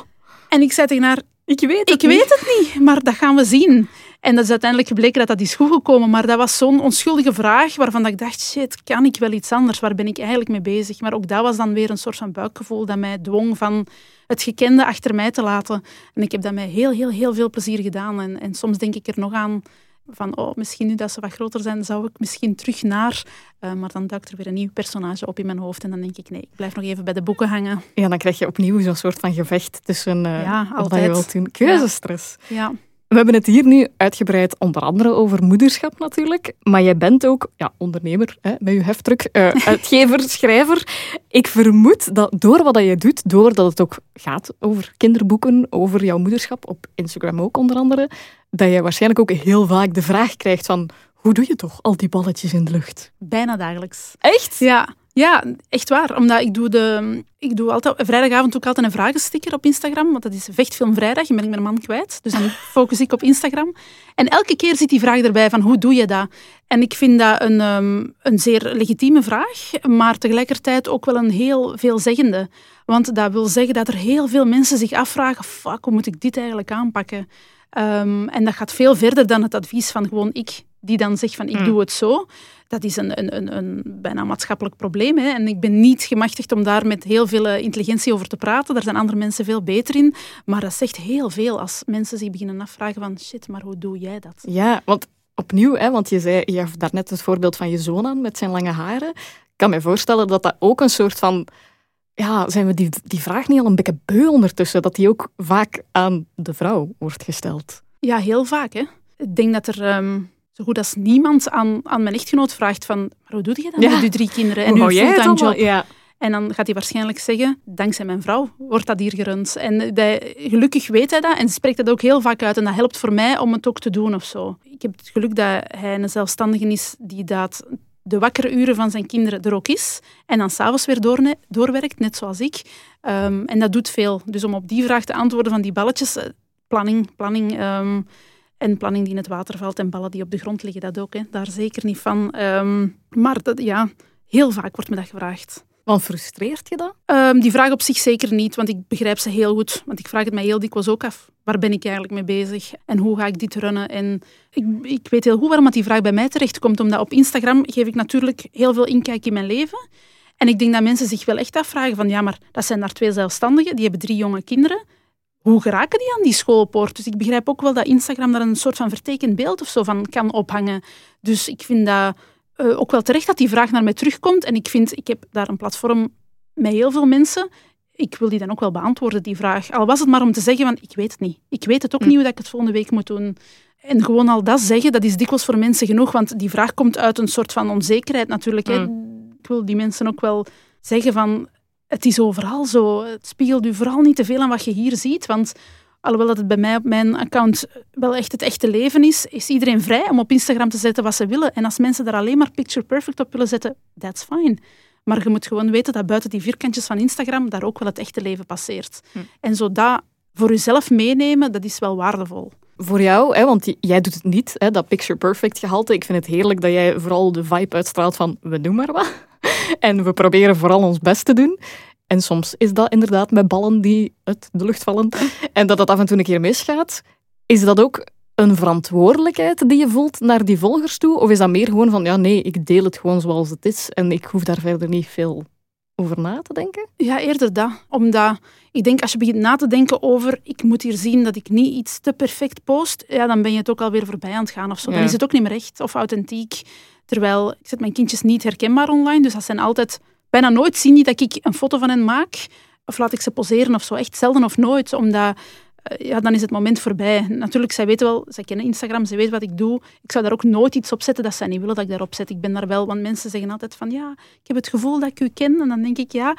En ik zei tegen haar, ik weet het ik niet. weet het niet, maar dat gaan we zien. En dat is uiteindelijk gebleken dat dat is goed gekomen. Maar dat was zo'n onschuldige vraag waarvan ik dacht, shit, kan ik wel iets anders? Waar ben ik eigenlijk mee bezig? Maar ook dat was dan weer een soort van buikgevoel dat mij dwong van het gekende achter mij te laten. En ik heb dat met heel, heel, heel veel plezier gedaan. En, en soms denk ik er nog aan van oh, misschien nu dat ze wat groter zijn, zou ik misschien terug naar... Uh, maar dan duikt er weer een nieuw personage op in mijn hoofd en dan denk ik, nee, ik blijf nog even bij de boeken hangen. Ja, dan krijg je opnieuw zo'n soort van gevecht tussen uh, ja, wat je wilt doen. Keuzestress. Ja. We hebben het hier nu uitgebreid onder andere over moederschap natuurlijk, maar jij bent ook ja, ondernemer hè, met je heftruck, uh, uitgever, schrijver. Ik vermoed dat door wat je doet, doordat het ook gaat over kinderboeken, over jouw moederschap, op Instagram ook onder andere, dat je waarschijnlijk ook heel vaak de vraag krijgt van hoe doe je toch al die balletjes in de lucht? Bijna dagelijks. Echt? Ja, ja, echt waar. Omdat ik doe, de, ik doe altijd, vrijdagavond ook altijd een vragensticker op Instagram. Want dat is Vechtfilm Vrijdag en ben ik mijn man kwijt. Dus dan focus ik op Instagram. En elke keer zit die vraag erbij van hoe doe je dat? En ik vind dat een, um, een zeer legitieme vraag, maar tegelijkertijd ook wel een heel veelzeggende. Want dat wil zeggen dat er heel veel mensen zich afvragen, fuck, hoe moet ik dit eigenlijk aanpakken? Um, en dat gaat veel verder dan het advies van gewoon ik, die dan zegt van ik mm. doe het zo. Dat is een, een, een, een bijna maatschappelijk probleem. Hè. En ik ben niet gemachtigd om daar met heel veel intelligentie over te praten. Daar zijn andere mensen veel beter in. Maar dat zegt heel veel als mensen zich beginnen afvragen van shit, maar hoe doe jij dat? Ja, want opnieuw, hè, want je zei, je gaf daarnet het voorbeeld van je zoon aan met zijn lange haren. Ik kan me voorstellen dat dat ook een soort van ja, zijn we die, die vraag niet al een beetje beu ondertussen? Dat die ook vaak aan de vrouw wordt gesteld. Ja, heel vaak. Hè. Ik denk dat er um, zo goed als niemand aan, aan mijn echtgenoot vraagt van maar hoe doe je dat ja. met je drie kinderen en hoe uw fulltime job? Ja. En dan gaat hij waarschijnlijk zeggen, dankzij mijn vrouw wordt dat hier gerund. En gelukkig weet hij dat en spreekt dat ook heel vaak uit. En dat helpt voor mij om het ook te doen of zo. Ik heb het geluk dat hij een zelfstandige is die dat de wakkere uren van zijn kinderen er ook is. En dan s'avonds weer door, doorwerkt, net zoals ik. Um, en dat doet veel. Dus om op die vraag te antwoorden van die balletjes, planning, planning um, en planning die in het water valt en ballen die op de grond liggen, dat ook. Hè. Daar zeker niet van. Um, maar dat, ja, heel vaak wordt me dat gevraagd. Want frustreert je dat? Um, die vraag op zich zeker niet, want ik begrijp ze heel goed. Want ik vraag het mij heel dikwijls ook af. Waar ben ik eigenlijk mee bezig? En hoe ga ik dit runnen? En ik, ik weet heel goed waarom die vraag bij mij terechtkomt. Omdat op Instagram geef ik natuurlijk heel veel inkijk in mijn leven. En ik denk dat mensen zich wel echt afvragen van... Ja, maar dat zijn daar twee zelfstandigen. Die hebben drie jonge kinderen. Hoe geraken die aan die schoolpoort? Dus ik begrijp ook wel dat Instagram daar een soort van vertekend beeld of zo van kan ophangen. Dus ik vind dat uh, ook wel terecht dat die vraag naar mij terugkomt. En ik vind, ik heb daar een platform met heel veel mensen. Ik wil die dan ook wel beantwoorden, die vraag. Al was het maar om te zeggen van, ik weet het niet. Ik weet het ook hm. niet hoe dat ik het volgende week moet doen. En gewoon al dat zeggen, dat is dikwijls voor mensen genoeg. Want die vraag komt uit een soort van onzekerheid natuurlijk. Hè. Hm. Ik wil die mensen ook wel zeggen van, het is overal zo. Het spiegelt u vooral niet te veel aan wat je hier ziet. Want alhoewel dat het bij mij op mijn account wel echt het echte leven is, is iedereen vrij om op Instagram te zetten wat ze willen. En als mensen daar alleen maar picture perfect op willen zetten, that's fine. Maar je moet gewoon weten dat buiten die vierkantjes van Instagram daar ook wel het echte leven passeert. Hm. En zo dat voor jezelf meenemen, dat is wel waardevol. Voor jou, hè, want jij doet het niet, hè, dat picture perfect gehalte. Ik vind het heerlijk dat jij vooral de vibe uitstraalt van we doen maar wat. En we proberen vooral ons best te doen. En soms is dat inderdaad met ballen die uit de lucht vallen. En dat dat af en toe een keer misgaat. Is dat ook een verantwoordelijkheid die je voelt naar die volgers toe? Of is dat meer gewoon van, ja nee, ik deel het gewoon zoals het is en ik hoef daar verder niet veel over na te denken? Ja, eerder dat. Omdat ik denk, als je begint na te denken over ik moet hier zien dat ik niet iets te perfect post, ja, dan ben je het ook alweer voorbij aan het gaan of zo. Dan Ja. is het ook niet meer echt of authentiek. Terwijl ik zet mijn kindjes niet herkenbaar online, dus dat zijn altijd... Bijna nooit zien dat ik een foto van hen maak, of laat ik ze poseren of zo. Echt zelden of nooit, omdat... eh, Ja, dan is het moment voorbij. Natuurlijk, zij weten wel, zij kennen Instagram, ze weten wat ik doe. Ik zou daar ook nooit iets op zetten dat zij niet willen dat ik daarop zet. Ik ben daar wel, want mensen zeggen altijd van ja, ik heb het gevoel dat ik u ken. En dan denk ik ja,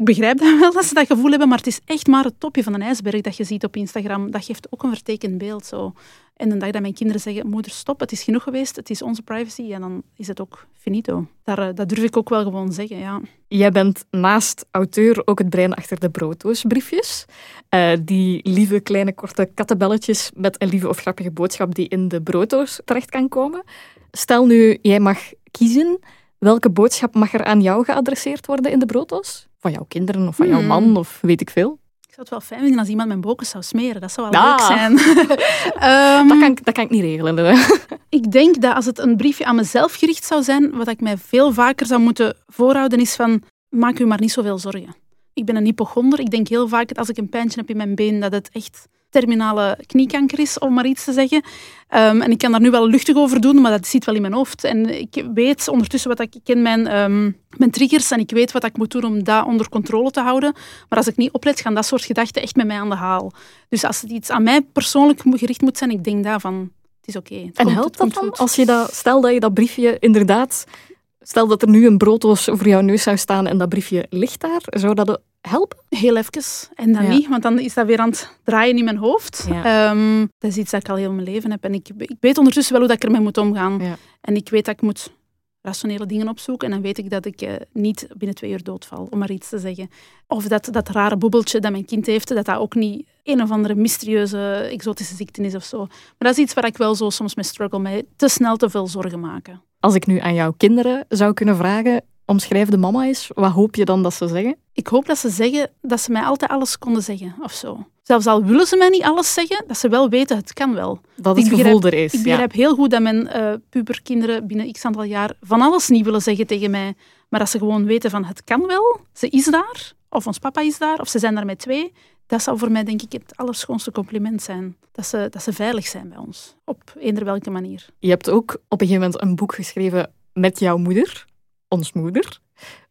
ik begrijp dat wel dat ze dat gevoel hebben, maar het is echt maar het topje van een ijsberg dat je ziet op Instagram. Dat geeft ook een vertekend beeld. Zo. En de dag dat mijn kinderen zeggen, moeder, stop, het is genoeg geweest, het is onze privacy, en dan is het ook finito. Daar, eh, dat durf ik ook wel gewoon zeggen, ja. Jij bent naast auteur ook het brein achter de brooddoosbriefjes. Eh, die lieve kleine korte kattenbelletjes met een lieve of grappige boodschap die in de brooddoos terecht kan komen. Stel nu, jij mag kiezen, welke boodschap mag er aan jou geadresseerd worden in de brooddoos? Van jouw kinderen of van jouw Hmm. man of weet ik veel. Ik zou het wel fijn vinden als iemand mijn boken zou smeren. Dat zou wel leuk zijn. Ehm, Dat kan, ik- dat kan ik niet regelen. Ik denk dat als het een briefje aan mezelf gericht zou zijn, wat ik mij veel vaker zou moeten voorhouden, is van maak u maar niet zoveel zorgen. Ik ben een hypochonder. Ik denk heel vaak dat als ik een pijntje heb in mijn been, dat het echt terminale kniekanker is, om maar iets te zeggen. Ehm, en ik kan daar nu wel luchtig over doen, maar dat zit wel in mijn hoofd. En ik weet ondertussen wat ik, ik ken mijn, ehm, mijn triggers en ik weet wat ik moet doen om dat onder controle te houden. Maar als ik niet oplet, gaan dat soort gedachten echt met mij aan de haal. Dus als het iets aan mij persoonlijk gericht moet zijn, ik denk daarvan, het is oké. En helpt dat dan? goed. Als je dat, stel dat je dat briefje inderdaad... Stel dat er nu een brooddoos voor jouw neus zou staan en dat briefje ligt daar. Zou dat helpen? Heel even. En dan Ja. niet, want dan is dat weer aan het draaien in mijn hoofd. Ja. Ehm, dat is iets dat ik al heel mijn leven heb. En ik, ik weet ondertussen wel hoe dat ik ermee moet omgaan. Ja. En ik weet dat ik moet rationele dingen opzoeken. En dan weet ik dat ik eh, niet binnen twee uur doodval, om maar iets te zeggen. Of dat, dat rare boebeltje dat mijn kind heeft, dat dat ook niet een of andere mysterieuze exotische ziekte is of zo. Maar dat is iets waar ik wel zo soms mee struggle, met te snel te veel zorgen maken. Als ik nu aan jouw kinderen zou kunnen vragen, omschrijf de mama eens, wat hoop je dan dat ze zeggen? Ik hoop dat ze zeggen dat ze mij altijd alles konden zeggen, of zo. Zelfs al willen ze mij niet alles zeggen, dat ze wel weten, het kan wel. Dat Ik het begrijp- gevoel er is. Ik ja. begrijp heel goed dat mijn eh, puberkinderen binnen x aantal jaar van alles niet willen zeggen tegen mij. Maar dat ze gewoon weten van het kan wel, ze is daar, of ons papa is daar, of ze zijn daar met twee. Dat zou voor mij denk ik het allerschoonste compliment zijn. Dat ze, dat ze veilig zijn bij ons, op eender welke manier. Je hebt ook op een gegeven moment een boek geschreven met jouw moeder, ons moeder.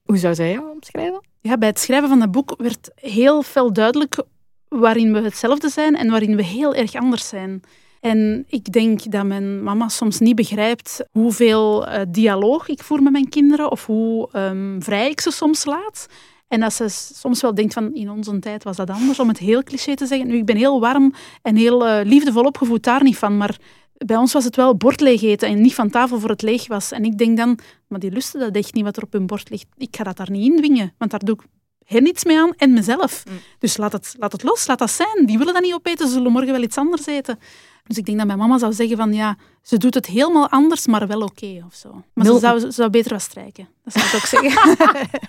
Hoe zou zij jou omschrijven? Ja, bij het schrijven van dat boek werd heel fel duidelijk waarin we hetzelfde zijn en waarin we heel erg anders zijn. En ik denk dat mijn mama soms niet begrijpt hoeveel eh, dialoog ik voer met mijn kinderen of hoe ehm, vrij ik ze soms laat. En dat ze soms wel denkt van in onze tijd was dat anders, om het heel cliché te zeggen. Nu, ik ben heel warm en heel eh, liefdevol opgevoed, daar niet van. Maar bij ons was het wel bord leeg eten en niet van tafel voor het leeg was. En ik denk dan, maar die lusten dat echt niet wat er op hun bord ligt. Ik ga dat daar niet indwingen, want daar doe ik hen iets mee aan en mezelf. Mm. Dus laat het, laat het los, laat dat zijn. Die willen dat niet opeten, ze zullen morgen wel iets anders eten. Dus ik denk dat mijn mama zou zeggen van ja, ze doet het helemaal anders, maar wel oké of zo. Maar Mil- ze zou, ze zou beter wat strijken. Dat zou ik ook zeggen.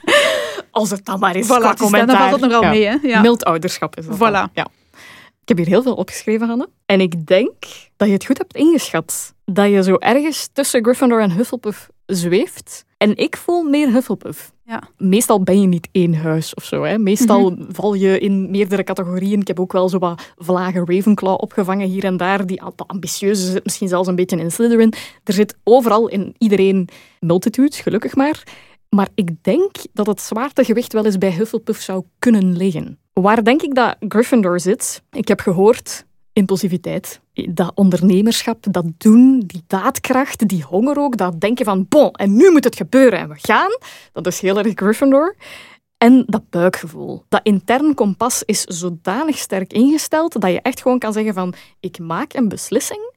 Als het dan maar is, voilà, qua dus dan commentaar. valt het nogal Ja. mee. Hè? Ja. Mild ouderschap is dat. Voilà. dan. Ja. Ik heb hier heel veel opgeschreven, Hanne. En ik denk dat je het goed hebt ingeschat. Dat je zo ergens tussen Gryffindor en Hufflepuff zweeft. En ik voel meer Hufflepuff. Ja. Meestal ben je niet één huis of zo. Hè. Meestal val je in meerdere categorieën. Ik heb ook wel zo wat vlagen Ravenclaw opgevangen hier en daar. Die de ambitieuze zit misschien zelfs een beetje in Slytherin. Er zit overal in iedereen multitudes, gelukkig maar. Maar ik denk dat het zwaartegewicht wel eens bij Hufflepuff zou kunnen liggen. Waar denk ik dat Gryffindor zit? Ik heb gehoord impulsiviteit, dat ondernemerschap, dat doen, die daadkracht, die honger ook, dat denken van bon, en nu moet het gebeuren en we gaan. Dat is heel erg Gryffindor. En dat buikgevoel. Dat intern kompas is zodanig sterk ingesteld dat je echt gewoon kan zeggen van ik maak een beslissing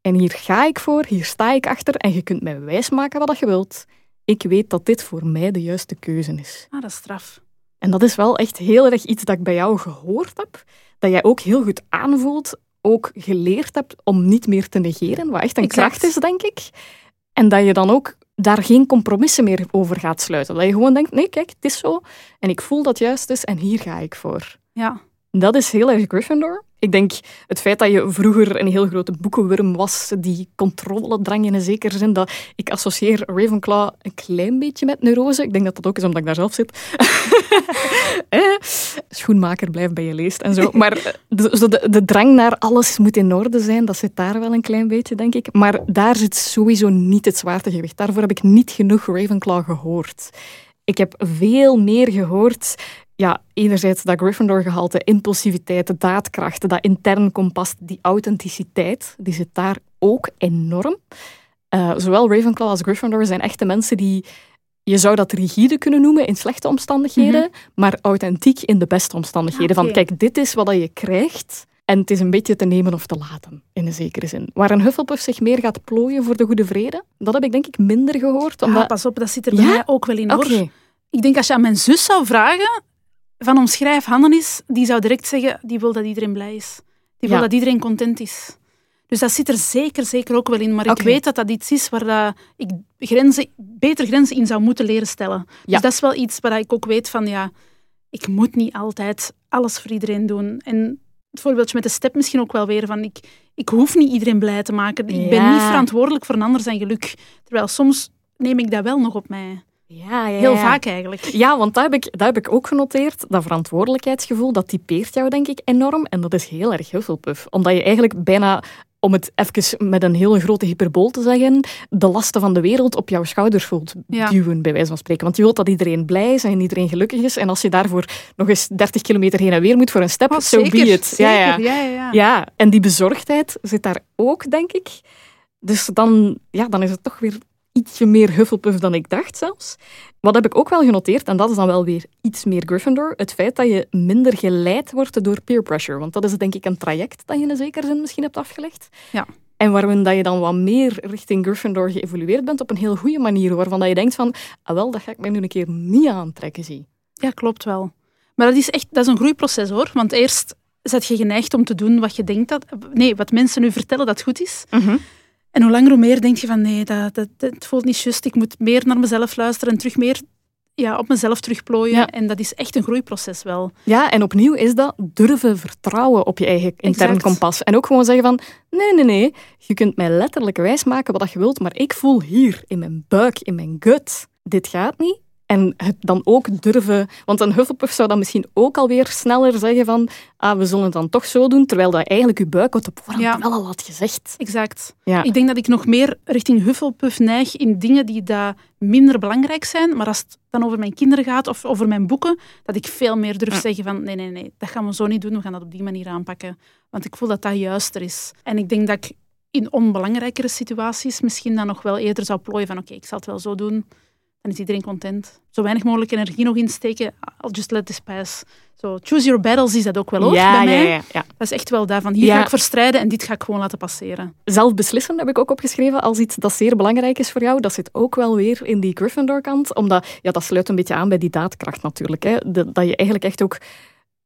en hier ga ik voor, hier sta ik achter en je kunt mij wijsmaken wat je wilt. Ik weet dat dit voor mij de juiste keuze is. Ah, dat is straf. En dat is wel echt heel erg iets dat ik bij jou gehoord heb. Dat jij ook heel goed aanvoelt, ook geleerd hebt om niet meer te negeren, wat echt een Exact. kracht is, denk ik. En dat je dan ook daar geen compromissen meer over gaat sluiten. Dat je gewoon denkt, nee, kijk, het is zo. En ik voel dat juist is en hier ga ik voor. Ja. Dat is heel erg Gryffindor. Ik denk het feit dat je vroeger een heel grote boekenworm was, die controledrang in een zekere zin, dat ik associeer Ravenclaw een klein beetje met neurose. Ik denk dat dat ook is omdat ik daar zelf zit. eh, schoenmaker blijft bij je leest en zo. Maar de, de, de, drang naar alles moet in orde zijn, dat zit daar wel een klein beetje, denk ik. Maar daar zit sowieso niet het zwaartegewicht. Daarvoor heb ik niet genoeg Ravenclaw gehoord. Ik heb veel meer gehoord ja, enerzijds dat Gryffindor-gehalte, impulsiviteit, de daadkracht, dat intern kompas, die authenticiteit, die zit daar ook enorm. Uh, zowel Ravenclaw als Gryffindor zijn echte mensen die je zou dat rigide kunnen noemen in slechte omstandigheden, mhm. maar authentiek in de beste omstandigheden. Van kijk, dit is wat je krijgt. En het is een beetje te nemen of te laten, in een zekere zin. Waar een Hufflepuff zich meer gaat plooien voor de goede vrede, dat heb ik denk ik minder gehoord. Omdat... pas op, dat zit er bij mij ook wel in hoor. Ik denk als je aan mijn zus zou vragen, van omschrijf Hannenis, die zou direct zeggen, die wil dat iedereen blij is. Die wil dat iedereen content is. Dus dat zit er zeker, zeker ook wel in. Maar ik weet dat dat iets is waar dat ik grenzen, beter grenzen in zou moeten leren stellen. Dus dat is wel iets waar ik ook weet van, ja, ik moet niet altijd alles voor iedereen doen. En het voorbeeldje met de step misschien ook wel weer van, ik, ik hoef niet iedereen blij te maken. Ik ben niet verantwoordelijk voor een ander zijn geluk. Terwijl soms neem ik dat wel nog op mij. Ja, ja, Heel vaak eigenlijk. Ja, want dat heb, ik, dat heb ik ook genoteerd. Dat verantwoordelijkheidsgevoel, dat typeert jou denk ik enorm. En dat is heel erg Hufflepuff. Omdat je eigenlijk bijna om het even met een hele grote hyperbool te zeggen, de lasten van de wereld op jouw schouders voelt duwen, bij wijze van spreken. Want je wilt dat iedereen blij is en iedereen gelukkig is. En als je daarvoor nog eens 30 kilometer heen en weer moet voor een step, zo oh, be it. Ja, ja. Ja, ja, ja, en die bezorgdheid zit daar ook, denk ik. Dus dan, ja, dan is het toch weer ietsje meer Hufflepuff dan ik dacht zelfs. Wat heb ik ook wel genoteerd, en dat is dan wel weer iets meer Gryffindor, het feit dat je minder geleid wordt door peer pressure. Want dat is denk ik een traject dat je in een zekere zin misschien hebt afgelegd. Ja. En waarin dat je dan wat meer richting Gryffindor geëvolueerd bent op een heel goede manier, waarvan dat je denkt van, ah wel, dat ga ik mij nu een keer niet aantrekken, zie. Ja, klopt wel. Maar dat is echt dat is een groeiproces hoor. Want eerst zet je geneigd om te doen wat je denkt dat... Nee, wat mensen nu vertellen dat goed is. Mhm. En hoe langer hoe meer denk je van nee, dat, dat, het voelt niet juist. Ik moet meer naar mezelf luisteren en terug meer ja, op mezelf terugplooien. En dat is echt een groeiproces wel. Ja, en opnieuw is dat durven vertrouwen op je eigen intern kompas. En ook gewoon zeggen van, nee, nee, nee, je kunt mij letterlijk wijsmaken wat je wilt, maar ik voel hier, in mijn buik, in mijn gut, dit gaat niet. En het dan ook durven... Want een Hufflepuff zou dan misschien ook alweer sneller zeggen van ah, we zullen het dan toch zo doen, terwijl dat eigenlijk je buik op voorhand ja. wel al had gezegd. Exact. Ja. Ik denk dat ik nog meer richting Hufflepuff neig in dingen die daar minder belangrijk zijn, maar als het dan over mijn kinderen gaat of over mijn boeken, dat ik veel meer durf zeggen van nee, nee, nee, dat gaan we zo niet doen, we gaan dat op die manier aanpakken. Want ik voel dat dat juister is. En ik denk dat ik in onbelangrijkere situaties misschien dan nog wel eerder zou plooien van oké, ik zal het wel zo doen dan is iedereen content. Zo weinig mogelijk energie nog insteken. I'll just let this pass. So, choose your battles is dat ook wel hoor, ja, bij mij. Ja, ja, Dat is echt wel daarvan. Hier ga ik verstrijden en dit ga ik gewoon laten passeren. Zelf beslissen heb ik ook opgeschreven als iets dat zeer belangrijk is voor jou. Dat zit ook wel weer in die Gryffindor-kant. Omdat, ja, dat sluit een beetje aan bij die daadkracht natuurlijk. Hè. dat je eigenlijk echt ook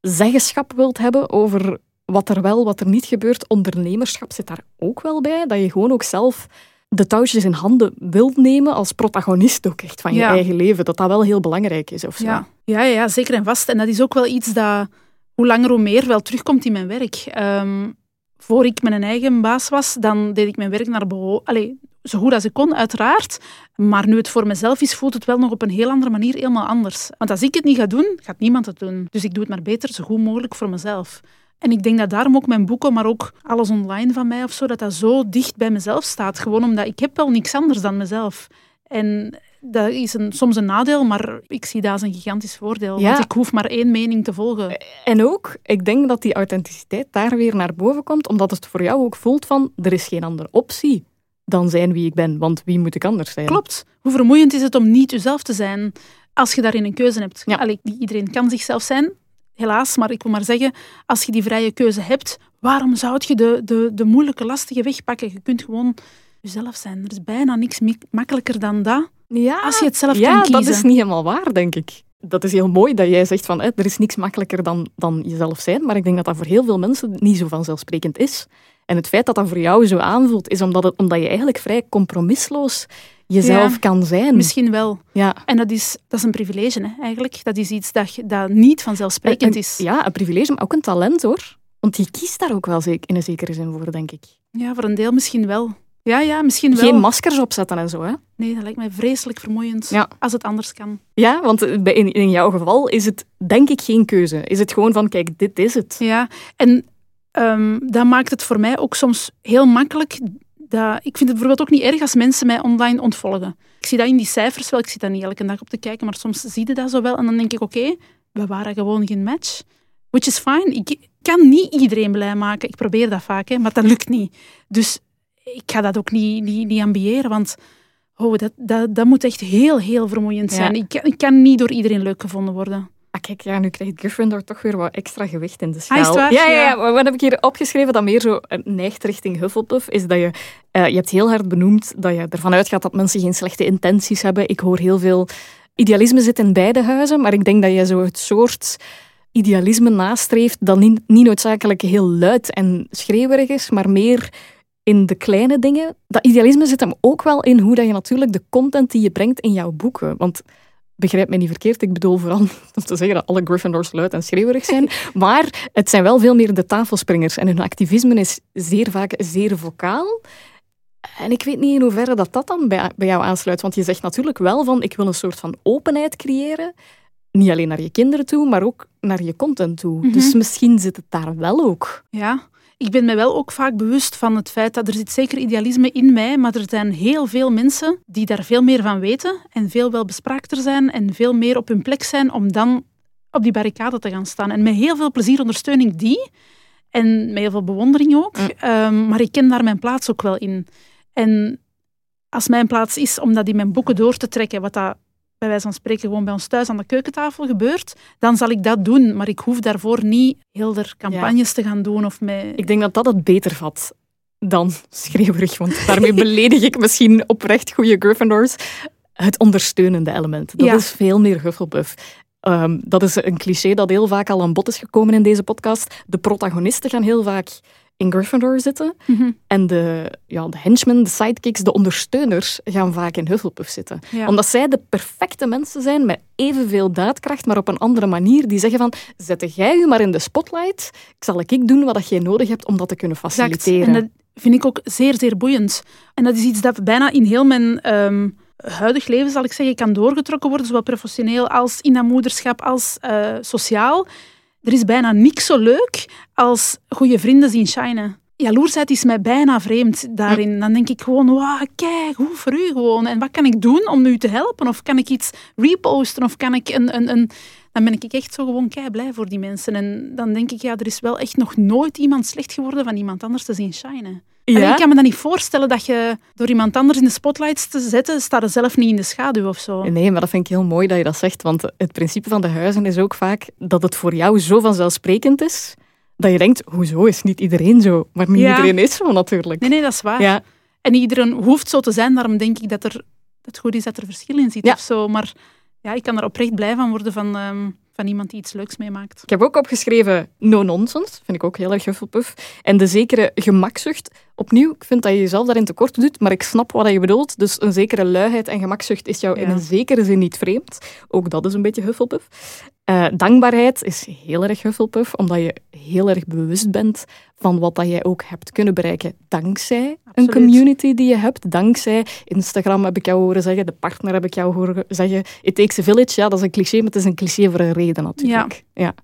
zeggenschap wilt hebben over wat er wel, wat er niet gebeurt. Ondernemerschap zit daar ook wel bij. Dat je gewoon ook zelf de touwtjes in handen wilt nemen als protagonist ook echt van je eigen leven. Dat dat wel heel belangrijk is of zo. Ja. Ja, ja, zeker en vast. En dat is ook wel iets dat hoe langer hoe meer wel terugkomt in mijn werk. Um, voor ik mijn eigen baas was, dan deed ik mijn werk naar Allee, zo goed als ik kon, uiteraard. Maar nu het voor mezelf is, voelt het wel nog op een heel andere manier helemaal anders. Want als ik het niet ga doen, gaat niemand het doen. Dus ik doe het maar beter, zo goed mogelijk voor mezelf. En ik denk dat daarom ook mijn boeken, maar ook alles online van mij of zo, dat dat zo dicht bij mezelf staat. Gewoon omdat ik heb wel niks anders dan mezelf. En dat is een, soms een nadeel, maar ik zie dat als een gigantisch voordeel. Want ik hoef maar één mening te volgen. En ook, ik denk dat die authenticiteit daar weer naar boven komt, omdat het voor jou ook voelt van, er is geen andere optie dan zijn wie ik ben, want wie moet ik anders zijn? Klopt. Hoe vermoeiend is het om niet jezelf te zijn als je daarin een keuze hebt? Ja. Allee, iedereen kan zichzelf zijn, helaas, maar ik wil maar zeggen, als je die vrije keuze hebt, waarom zou je de, de, de moeilijke, lastige weg pakken? Je kunt gewoon jezelf zijn. Er is bijna niks makkelijker dan dat. Ja, als je het zelf ja, kan kiezen. dat is niet helemaal waar, denk ik. Dat is heel mooi dat jij zegt van hè, er is niks makkelijker dan, dan jezelf zijn, maar ik denk dat dat voor heel veel mensen niet zo vanzelfsprekend is. En het feit dat dat voor jou zo aanvoelt, is omdat, het, omdat je eigenlijk vrij compromisloos jezelf kan zijn. Misschien wel. Ja. En dat is, dat is een privilege, hè, eigenlijk. Dat is iets dat, dat niet vanzelfsprekend is. Ja, een privilege, maar ook een talent hoor. Want je kiest daar ook wel zeker, in een zekere zin voor, denk ik. Ja, voor een deel misschien wel. Ja, ja, misschien wel. Geen maskers opzetten en zo, hè? Nee, dat lijkt mij vreselijk vermoeiend. Ja. Als het anders kan. Ja, want eh, in, in jouw geval is het denk ik geen keuze. Is het gewoon van, kijk, dit is het. Ja, en ehm, dat maakt het voor mij ook soms heel makkelijk. Dat, ik vind het bijvoorbeeld ook niet erg als mensen mij online ontvolgen. Ik zie dat in die cijfers wel. Ik zit daar niet elke dag op te kijken, maar soms zie je dat zo wel. En dan denk ik, oké, we waren gewoon geen match. Which is fine. Ik kan niet iedereen blij maken. Ik probeer dat vaak, hè, maar dat lukt niet. Dus ik ga dat ook niet, niet, niet ambiëren, want oh, dat, dat, dat moet echt heel, heel vermoeiend Ja. zijn. Ik kan niet door iedereen leuk gevonden worden. Ah, kijk, ja, nu krijgt Gryffindor toch weer wat extra gewicht in de schaal. Ah, is het waar? Ja, ja, Ja. Maar Wat heb ik hier opgeschreven dat meer zo eh, neigt richting Hufflepuff, is dat je... eh, je hebt heel hard benoemd dat je ervan uitgaat dat mensen geen slechte intenties hebben. Ik hoor heel veel... Idealisme zit in beide huizen, maar ik denk dat je zo het soort idealisme nastreeft dat niet, niet noodzakelijk heel luid en schreeuwerig is, maar meer in de kleine dingen. Dat idealisme zit hem ook wel in hoe dat je natuurlijk de content die je brengt in jouw boeken... Want begrijp me niet verkeerd, ik bedoel vooral om te zeggen dat alle Gryffindors luid en schreeuwerig zijn. Maar het zijn wel veel meer de tafelspringers. En hun activisme is zeer vaak zeer vocaal. En ik weet niet in hoeverre dat, dat dan bij, bij jou aansluit. Want je zegt natuurlijk wel van, ik wil een soort van openheid creëren. Niet alleen naar je kinderen toe, maar ook naar je content toe. Mhm. Dus misschien zit het daar wel ook. Ja, ik ben me wel ook vaak bewust van het feit dat er zit zeker idealisme in mij, maar er zijn heel veel mensen die daar veel meer van weten en veel wel bespraakter zijn en veel meer op hun plek zijn om dan op die barricade te gaan staan. En met heel veel plezier ondersteun ik die en met heel veel bewondering ook. Mm. Ehm, maar ik ken daar mijn plaats ook wel in. En als mijn plaats is om dat in mijn boeken door te trekken, wat dat bij wijze van spreken gewoon bij ons thuis aan de keukentafel gebeurt, dan zal ik dat doen. Maar ik hoef daarvoor niet heel er campagnes te gaan doen of met... Ik denk dat dat het beter vat dan schreeuwerig. Want daarmee beledig ik misschien oprecht goede Gryffindors. Het ondersteunende element. Dat Ja. is veel meer Hufflepuff. Ehm, dat is een cliché dat heel vaak al aan bod is gekomen in deze podcast. De protagonisten gaan heel vaak in Gryffindor zitten. Mhm. En de, ja, de henchmen, de sidekicks, de ondersteuners gaan vaak in Hufflepuff zitten. Ja. Omdat zij de perfecte mensen zijn met evenveel daadkracht, maar op een andere manier. Die zeggen van, zet jij u maar in de spotlight. Ik zal ik doen wat jij nodig hebt om dat te kunnen Exact. faciliteren. En dat vind ik ook zeer, zeer boeiend. En dat is iets dat bijna in heel mijn ehm, huidig leven, zal ik zeggen, kan doorgetrokken worden, zowel professioneel als in dat moederschap, als eh, sociaal. Er is bijna niks zo leuk als goede vrienden zien shinen. Jaloersheid is mij bijna vreemd daarin. Dan denk ik gewoon, wauw, kijk, hoe voor u gewoon. En wat kan ik doen om u te helpen? Of kan ik iets reposten? Of kan ik een... een, een dan ben ik echt zo gewoon kei blij voor die mensen. En dan denk ik, ja, er is wel echt nog nooit iemand slecht geworden van iemand anders te zien shinen. Ja? En ik kan me dan niet voorstellen dat je door iemand anders in de spotlights te zetten, staat er zelf niet in de schaduw of zo. Nee, maar dat vind ik heel mooi dat je dat zegt. Want het principe van de huizen is ook vaak dat het voor jou zo vanzelfsprekend is, dat je denkt, hoezo is niet iedereen zo? Maar niet Ja. iedereen is zo natuurlijk. Nee, nee, dat is waar. Ja, En iedereen hoeft zo te zijn, daarom denk ik dat, er, dat het goed is dat er verschil in zit Ja. of zo. Maar ja, ik kan er oprecht blij van worden van, ehm, van iemand die iets leuks meemaakt. Ik heb ook opgeschreven no-nonsense. Vind ik ook heel erg Hufflepuff. En de zekere gemakzucht. Opnieuw, ik vind dat je jezelf daarin tekort doet, maar ik snap wat je bedoelt. Dus een zekere luiheid en gemakzucht is jou in een zekere zin niet vreemd. Ook dat is een beetje Hufflepuff. Eh, dankbaarheid is heel erg Hufflepuff, omdat je heel erg bewust bent van wat dat jij ook hebt kunnen bereiken dankzij een community die je hebt. Dankzij Instagram heb ik jou horen zeggen, de partner heb ik jou horen zeggen. It takes a village, ja, dat is een cliché, maar het is een cliché voor een reden natuurlijk. ja.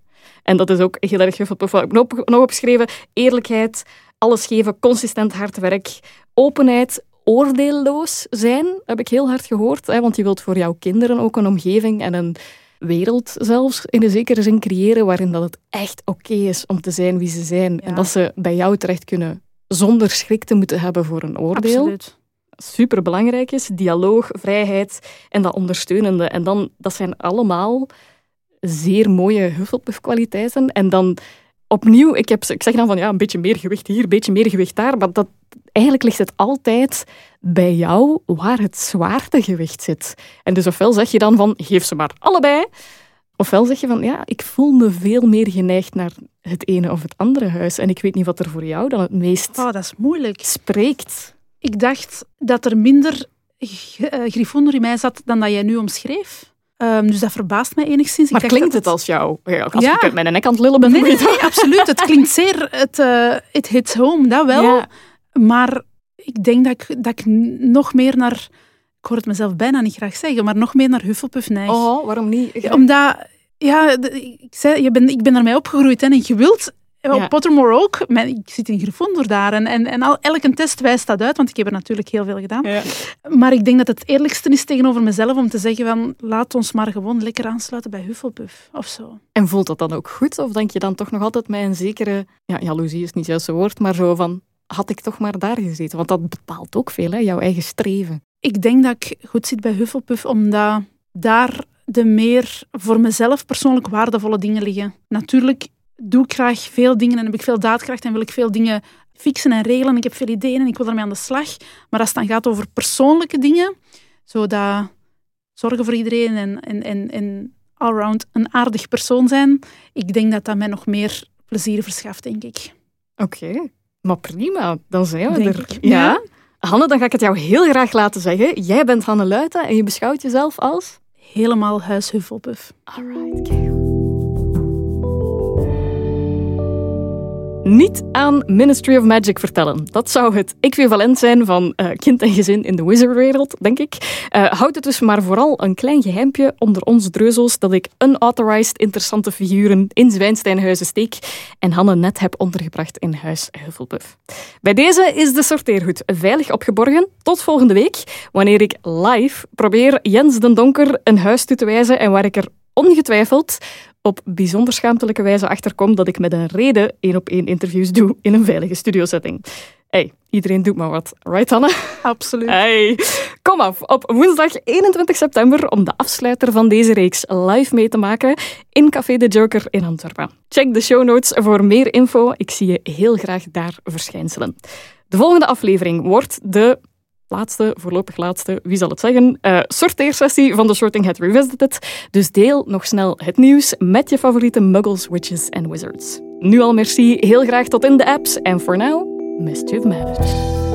En dat is ook heel erg Hufflepuff. Wat heb ik nog opgeschreven? Eerlijkheid, alles geven, consistent hard werk, openheid, oordeelloos zijn, heb ik heel hard gehoord. Hè, want je wilt voor jouw kinderen ook een omgeving en een wereld zelfs in een zekere zin creëren waarin dat het echt oké is om te zijn wie ze zijn. Ja. En dat ze bij jou terecht kunnen zonder schrik te moeten hebben voor een oordeel Absoluut. super belangrijk is. Dialoog, vrijheid en dat ondersteunende. En dan, dat zijn allemaal zeer mooie Hufflepuff-kwaliteiten. En dan opnieuw, ik, heb, ik zeg dan van ja, een beetje meer gewicht hier, een beetje meer gewicht daar. Maar dat, eigenlijk ligt het altijd bij jou waar het zwaartegewicht zit. En dus ofwel zeg je dan van geef ze maar allebei. Ofwel zeg je van ja, ik voel me veel meer geneigd naar het ene of het andere huis. En ik weet niet wat er voor jou dan het meest Oh, dat is moeilijk. spreekt. Ik dacht dat er minder uh, Gryffindor in mij zat dan dat jij nu omschreef. Um, dus dat verbaast mij enigszins. Maar klinkt het als jou? Als ja. ik met mijn nek aan het lullen ben? Nee, nee, nee absoluut. Het klinkt zeer... Het, uh, it hits home, dat wel. Ja. Maar ik denk dat ik, dat ik nog meer naar... Ik hoor het mezelf bijna niet graag zeggen, maar nog meer naar Hufflepuff neig. Oh, waarom niet? omdat... Ja, ik, zei, je ben, ik ben ermee opgegroeid hè, en je wilt op Pottermore ook. ik zit in Gryffindor daar. En, en, en al, elke test wijst dat uit, want ik heb er natuurlijk heel veel gedaan. Ja. Maar ik denk dat het eerlijkste is tegenover mezelf om te zeggen van laat ons maar gewoon lekker aansluiten bij Hufflepuff of zo. En voelt dat dan ook goed? Of denk je dan toch nog altijd met een zekere... Ja, jaloezie is niet het juiste woord, maar zo van had ik toch maar daar gezeten? Want dat bepaalt ook veel, hè, jouw eigen streven. Ik denk dat ik goed zit bij Hufflepuff, omdat daar de meer voor mezelf persoonlijk waardevolle dingen liggen. Natuurlijk doe ik graag veel dingen en heb ik veel daadkracht en wil ik veel dingen fixen en regelen. Ik heb veel ideeën en ik wil ermee aan de slag. Maar als het dan gaat over persoonlijke dingen, zodat zorgen voor iedereen en, en, en, en allround een aardig persoon zijn, ik denk dat dat mij nog meer plezier verschaft, denk ik. Oké, maar prima. Dan zijn we er. ja. Hanne, dan ga ik het jou heel graag laten zeggen. Jij bent Hanne Luiten en je beschouwt jezelf als... Helemaal huis Huffelpuff. Alright, kijk. Niet aan Ministry of Magic vertellen. Dat zou het equivalent zijn van uh, kind en gezin in de wizardwereld, denk ik. Uh, houd het dus maar vooral een klein geheimpje onder onze dreuzels dat ik unauthorized interessante figuren in Zwijnsteinhuizen steek en Hanne net heb ondergebracht in Huis Heuvelbuff. Bij deze is de sorteerhoed veilig opgeborgen. Tot volgende week, wanneer ik live probeer Jens den Donker een huis toe te wijzen en waar ik er ongetwijfeld op bijzonder schaamtelijke wijze achterkom dat ik met een reden één op één interviews doe in een veilige studiosetting. Hey, iedereen doet maar wat. Right, Anne? Absoluut. Hey. Kom af op woensdag 21 september om de afsluiter van deze reeks live mee te maken in Café de Joker in Antwerpen. Check de show notes voor meer info. Ik zie je heel graag daar verschijnselen. De volgende aflevering wordt de laatste, voorlopig laatste, wie zal het zeggen, uh, sorteersessie van de Sorting Hat Revisited. Dus deel nog snel het nieuws met je favoriete muggles, witches en wizards. Nu al merci, heel graag tot in de apps en voor now, mischief managed.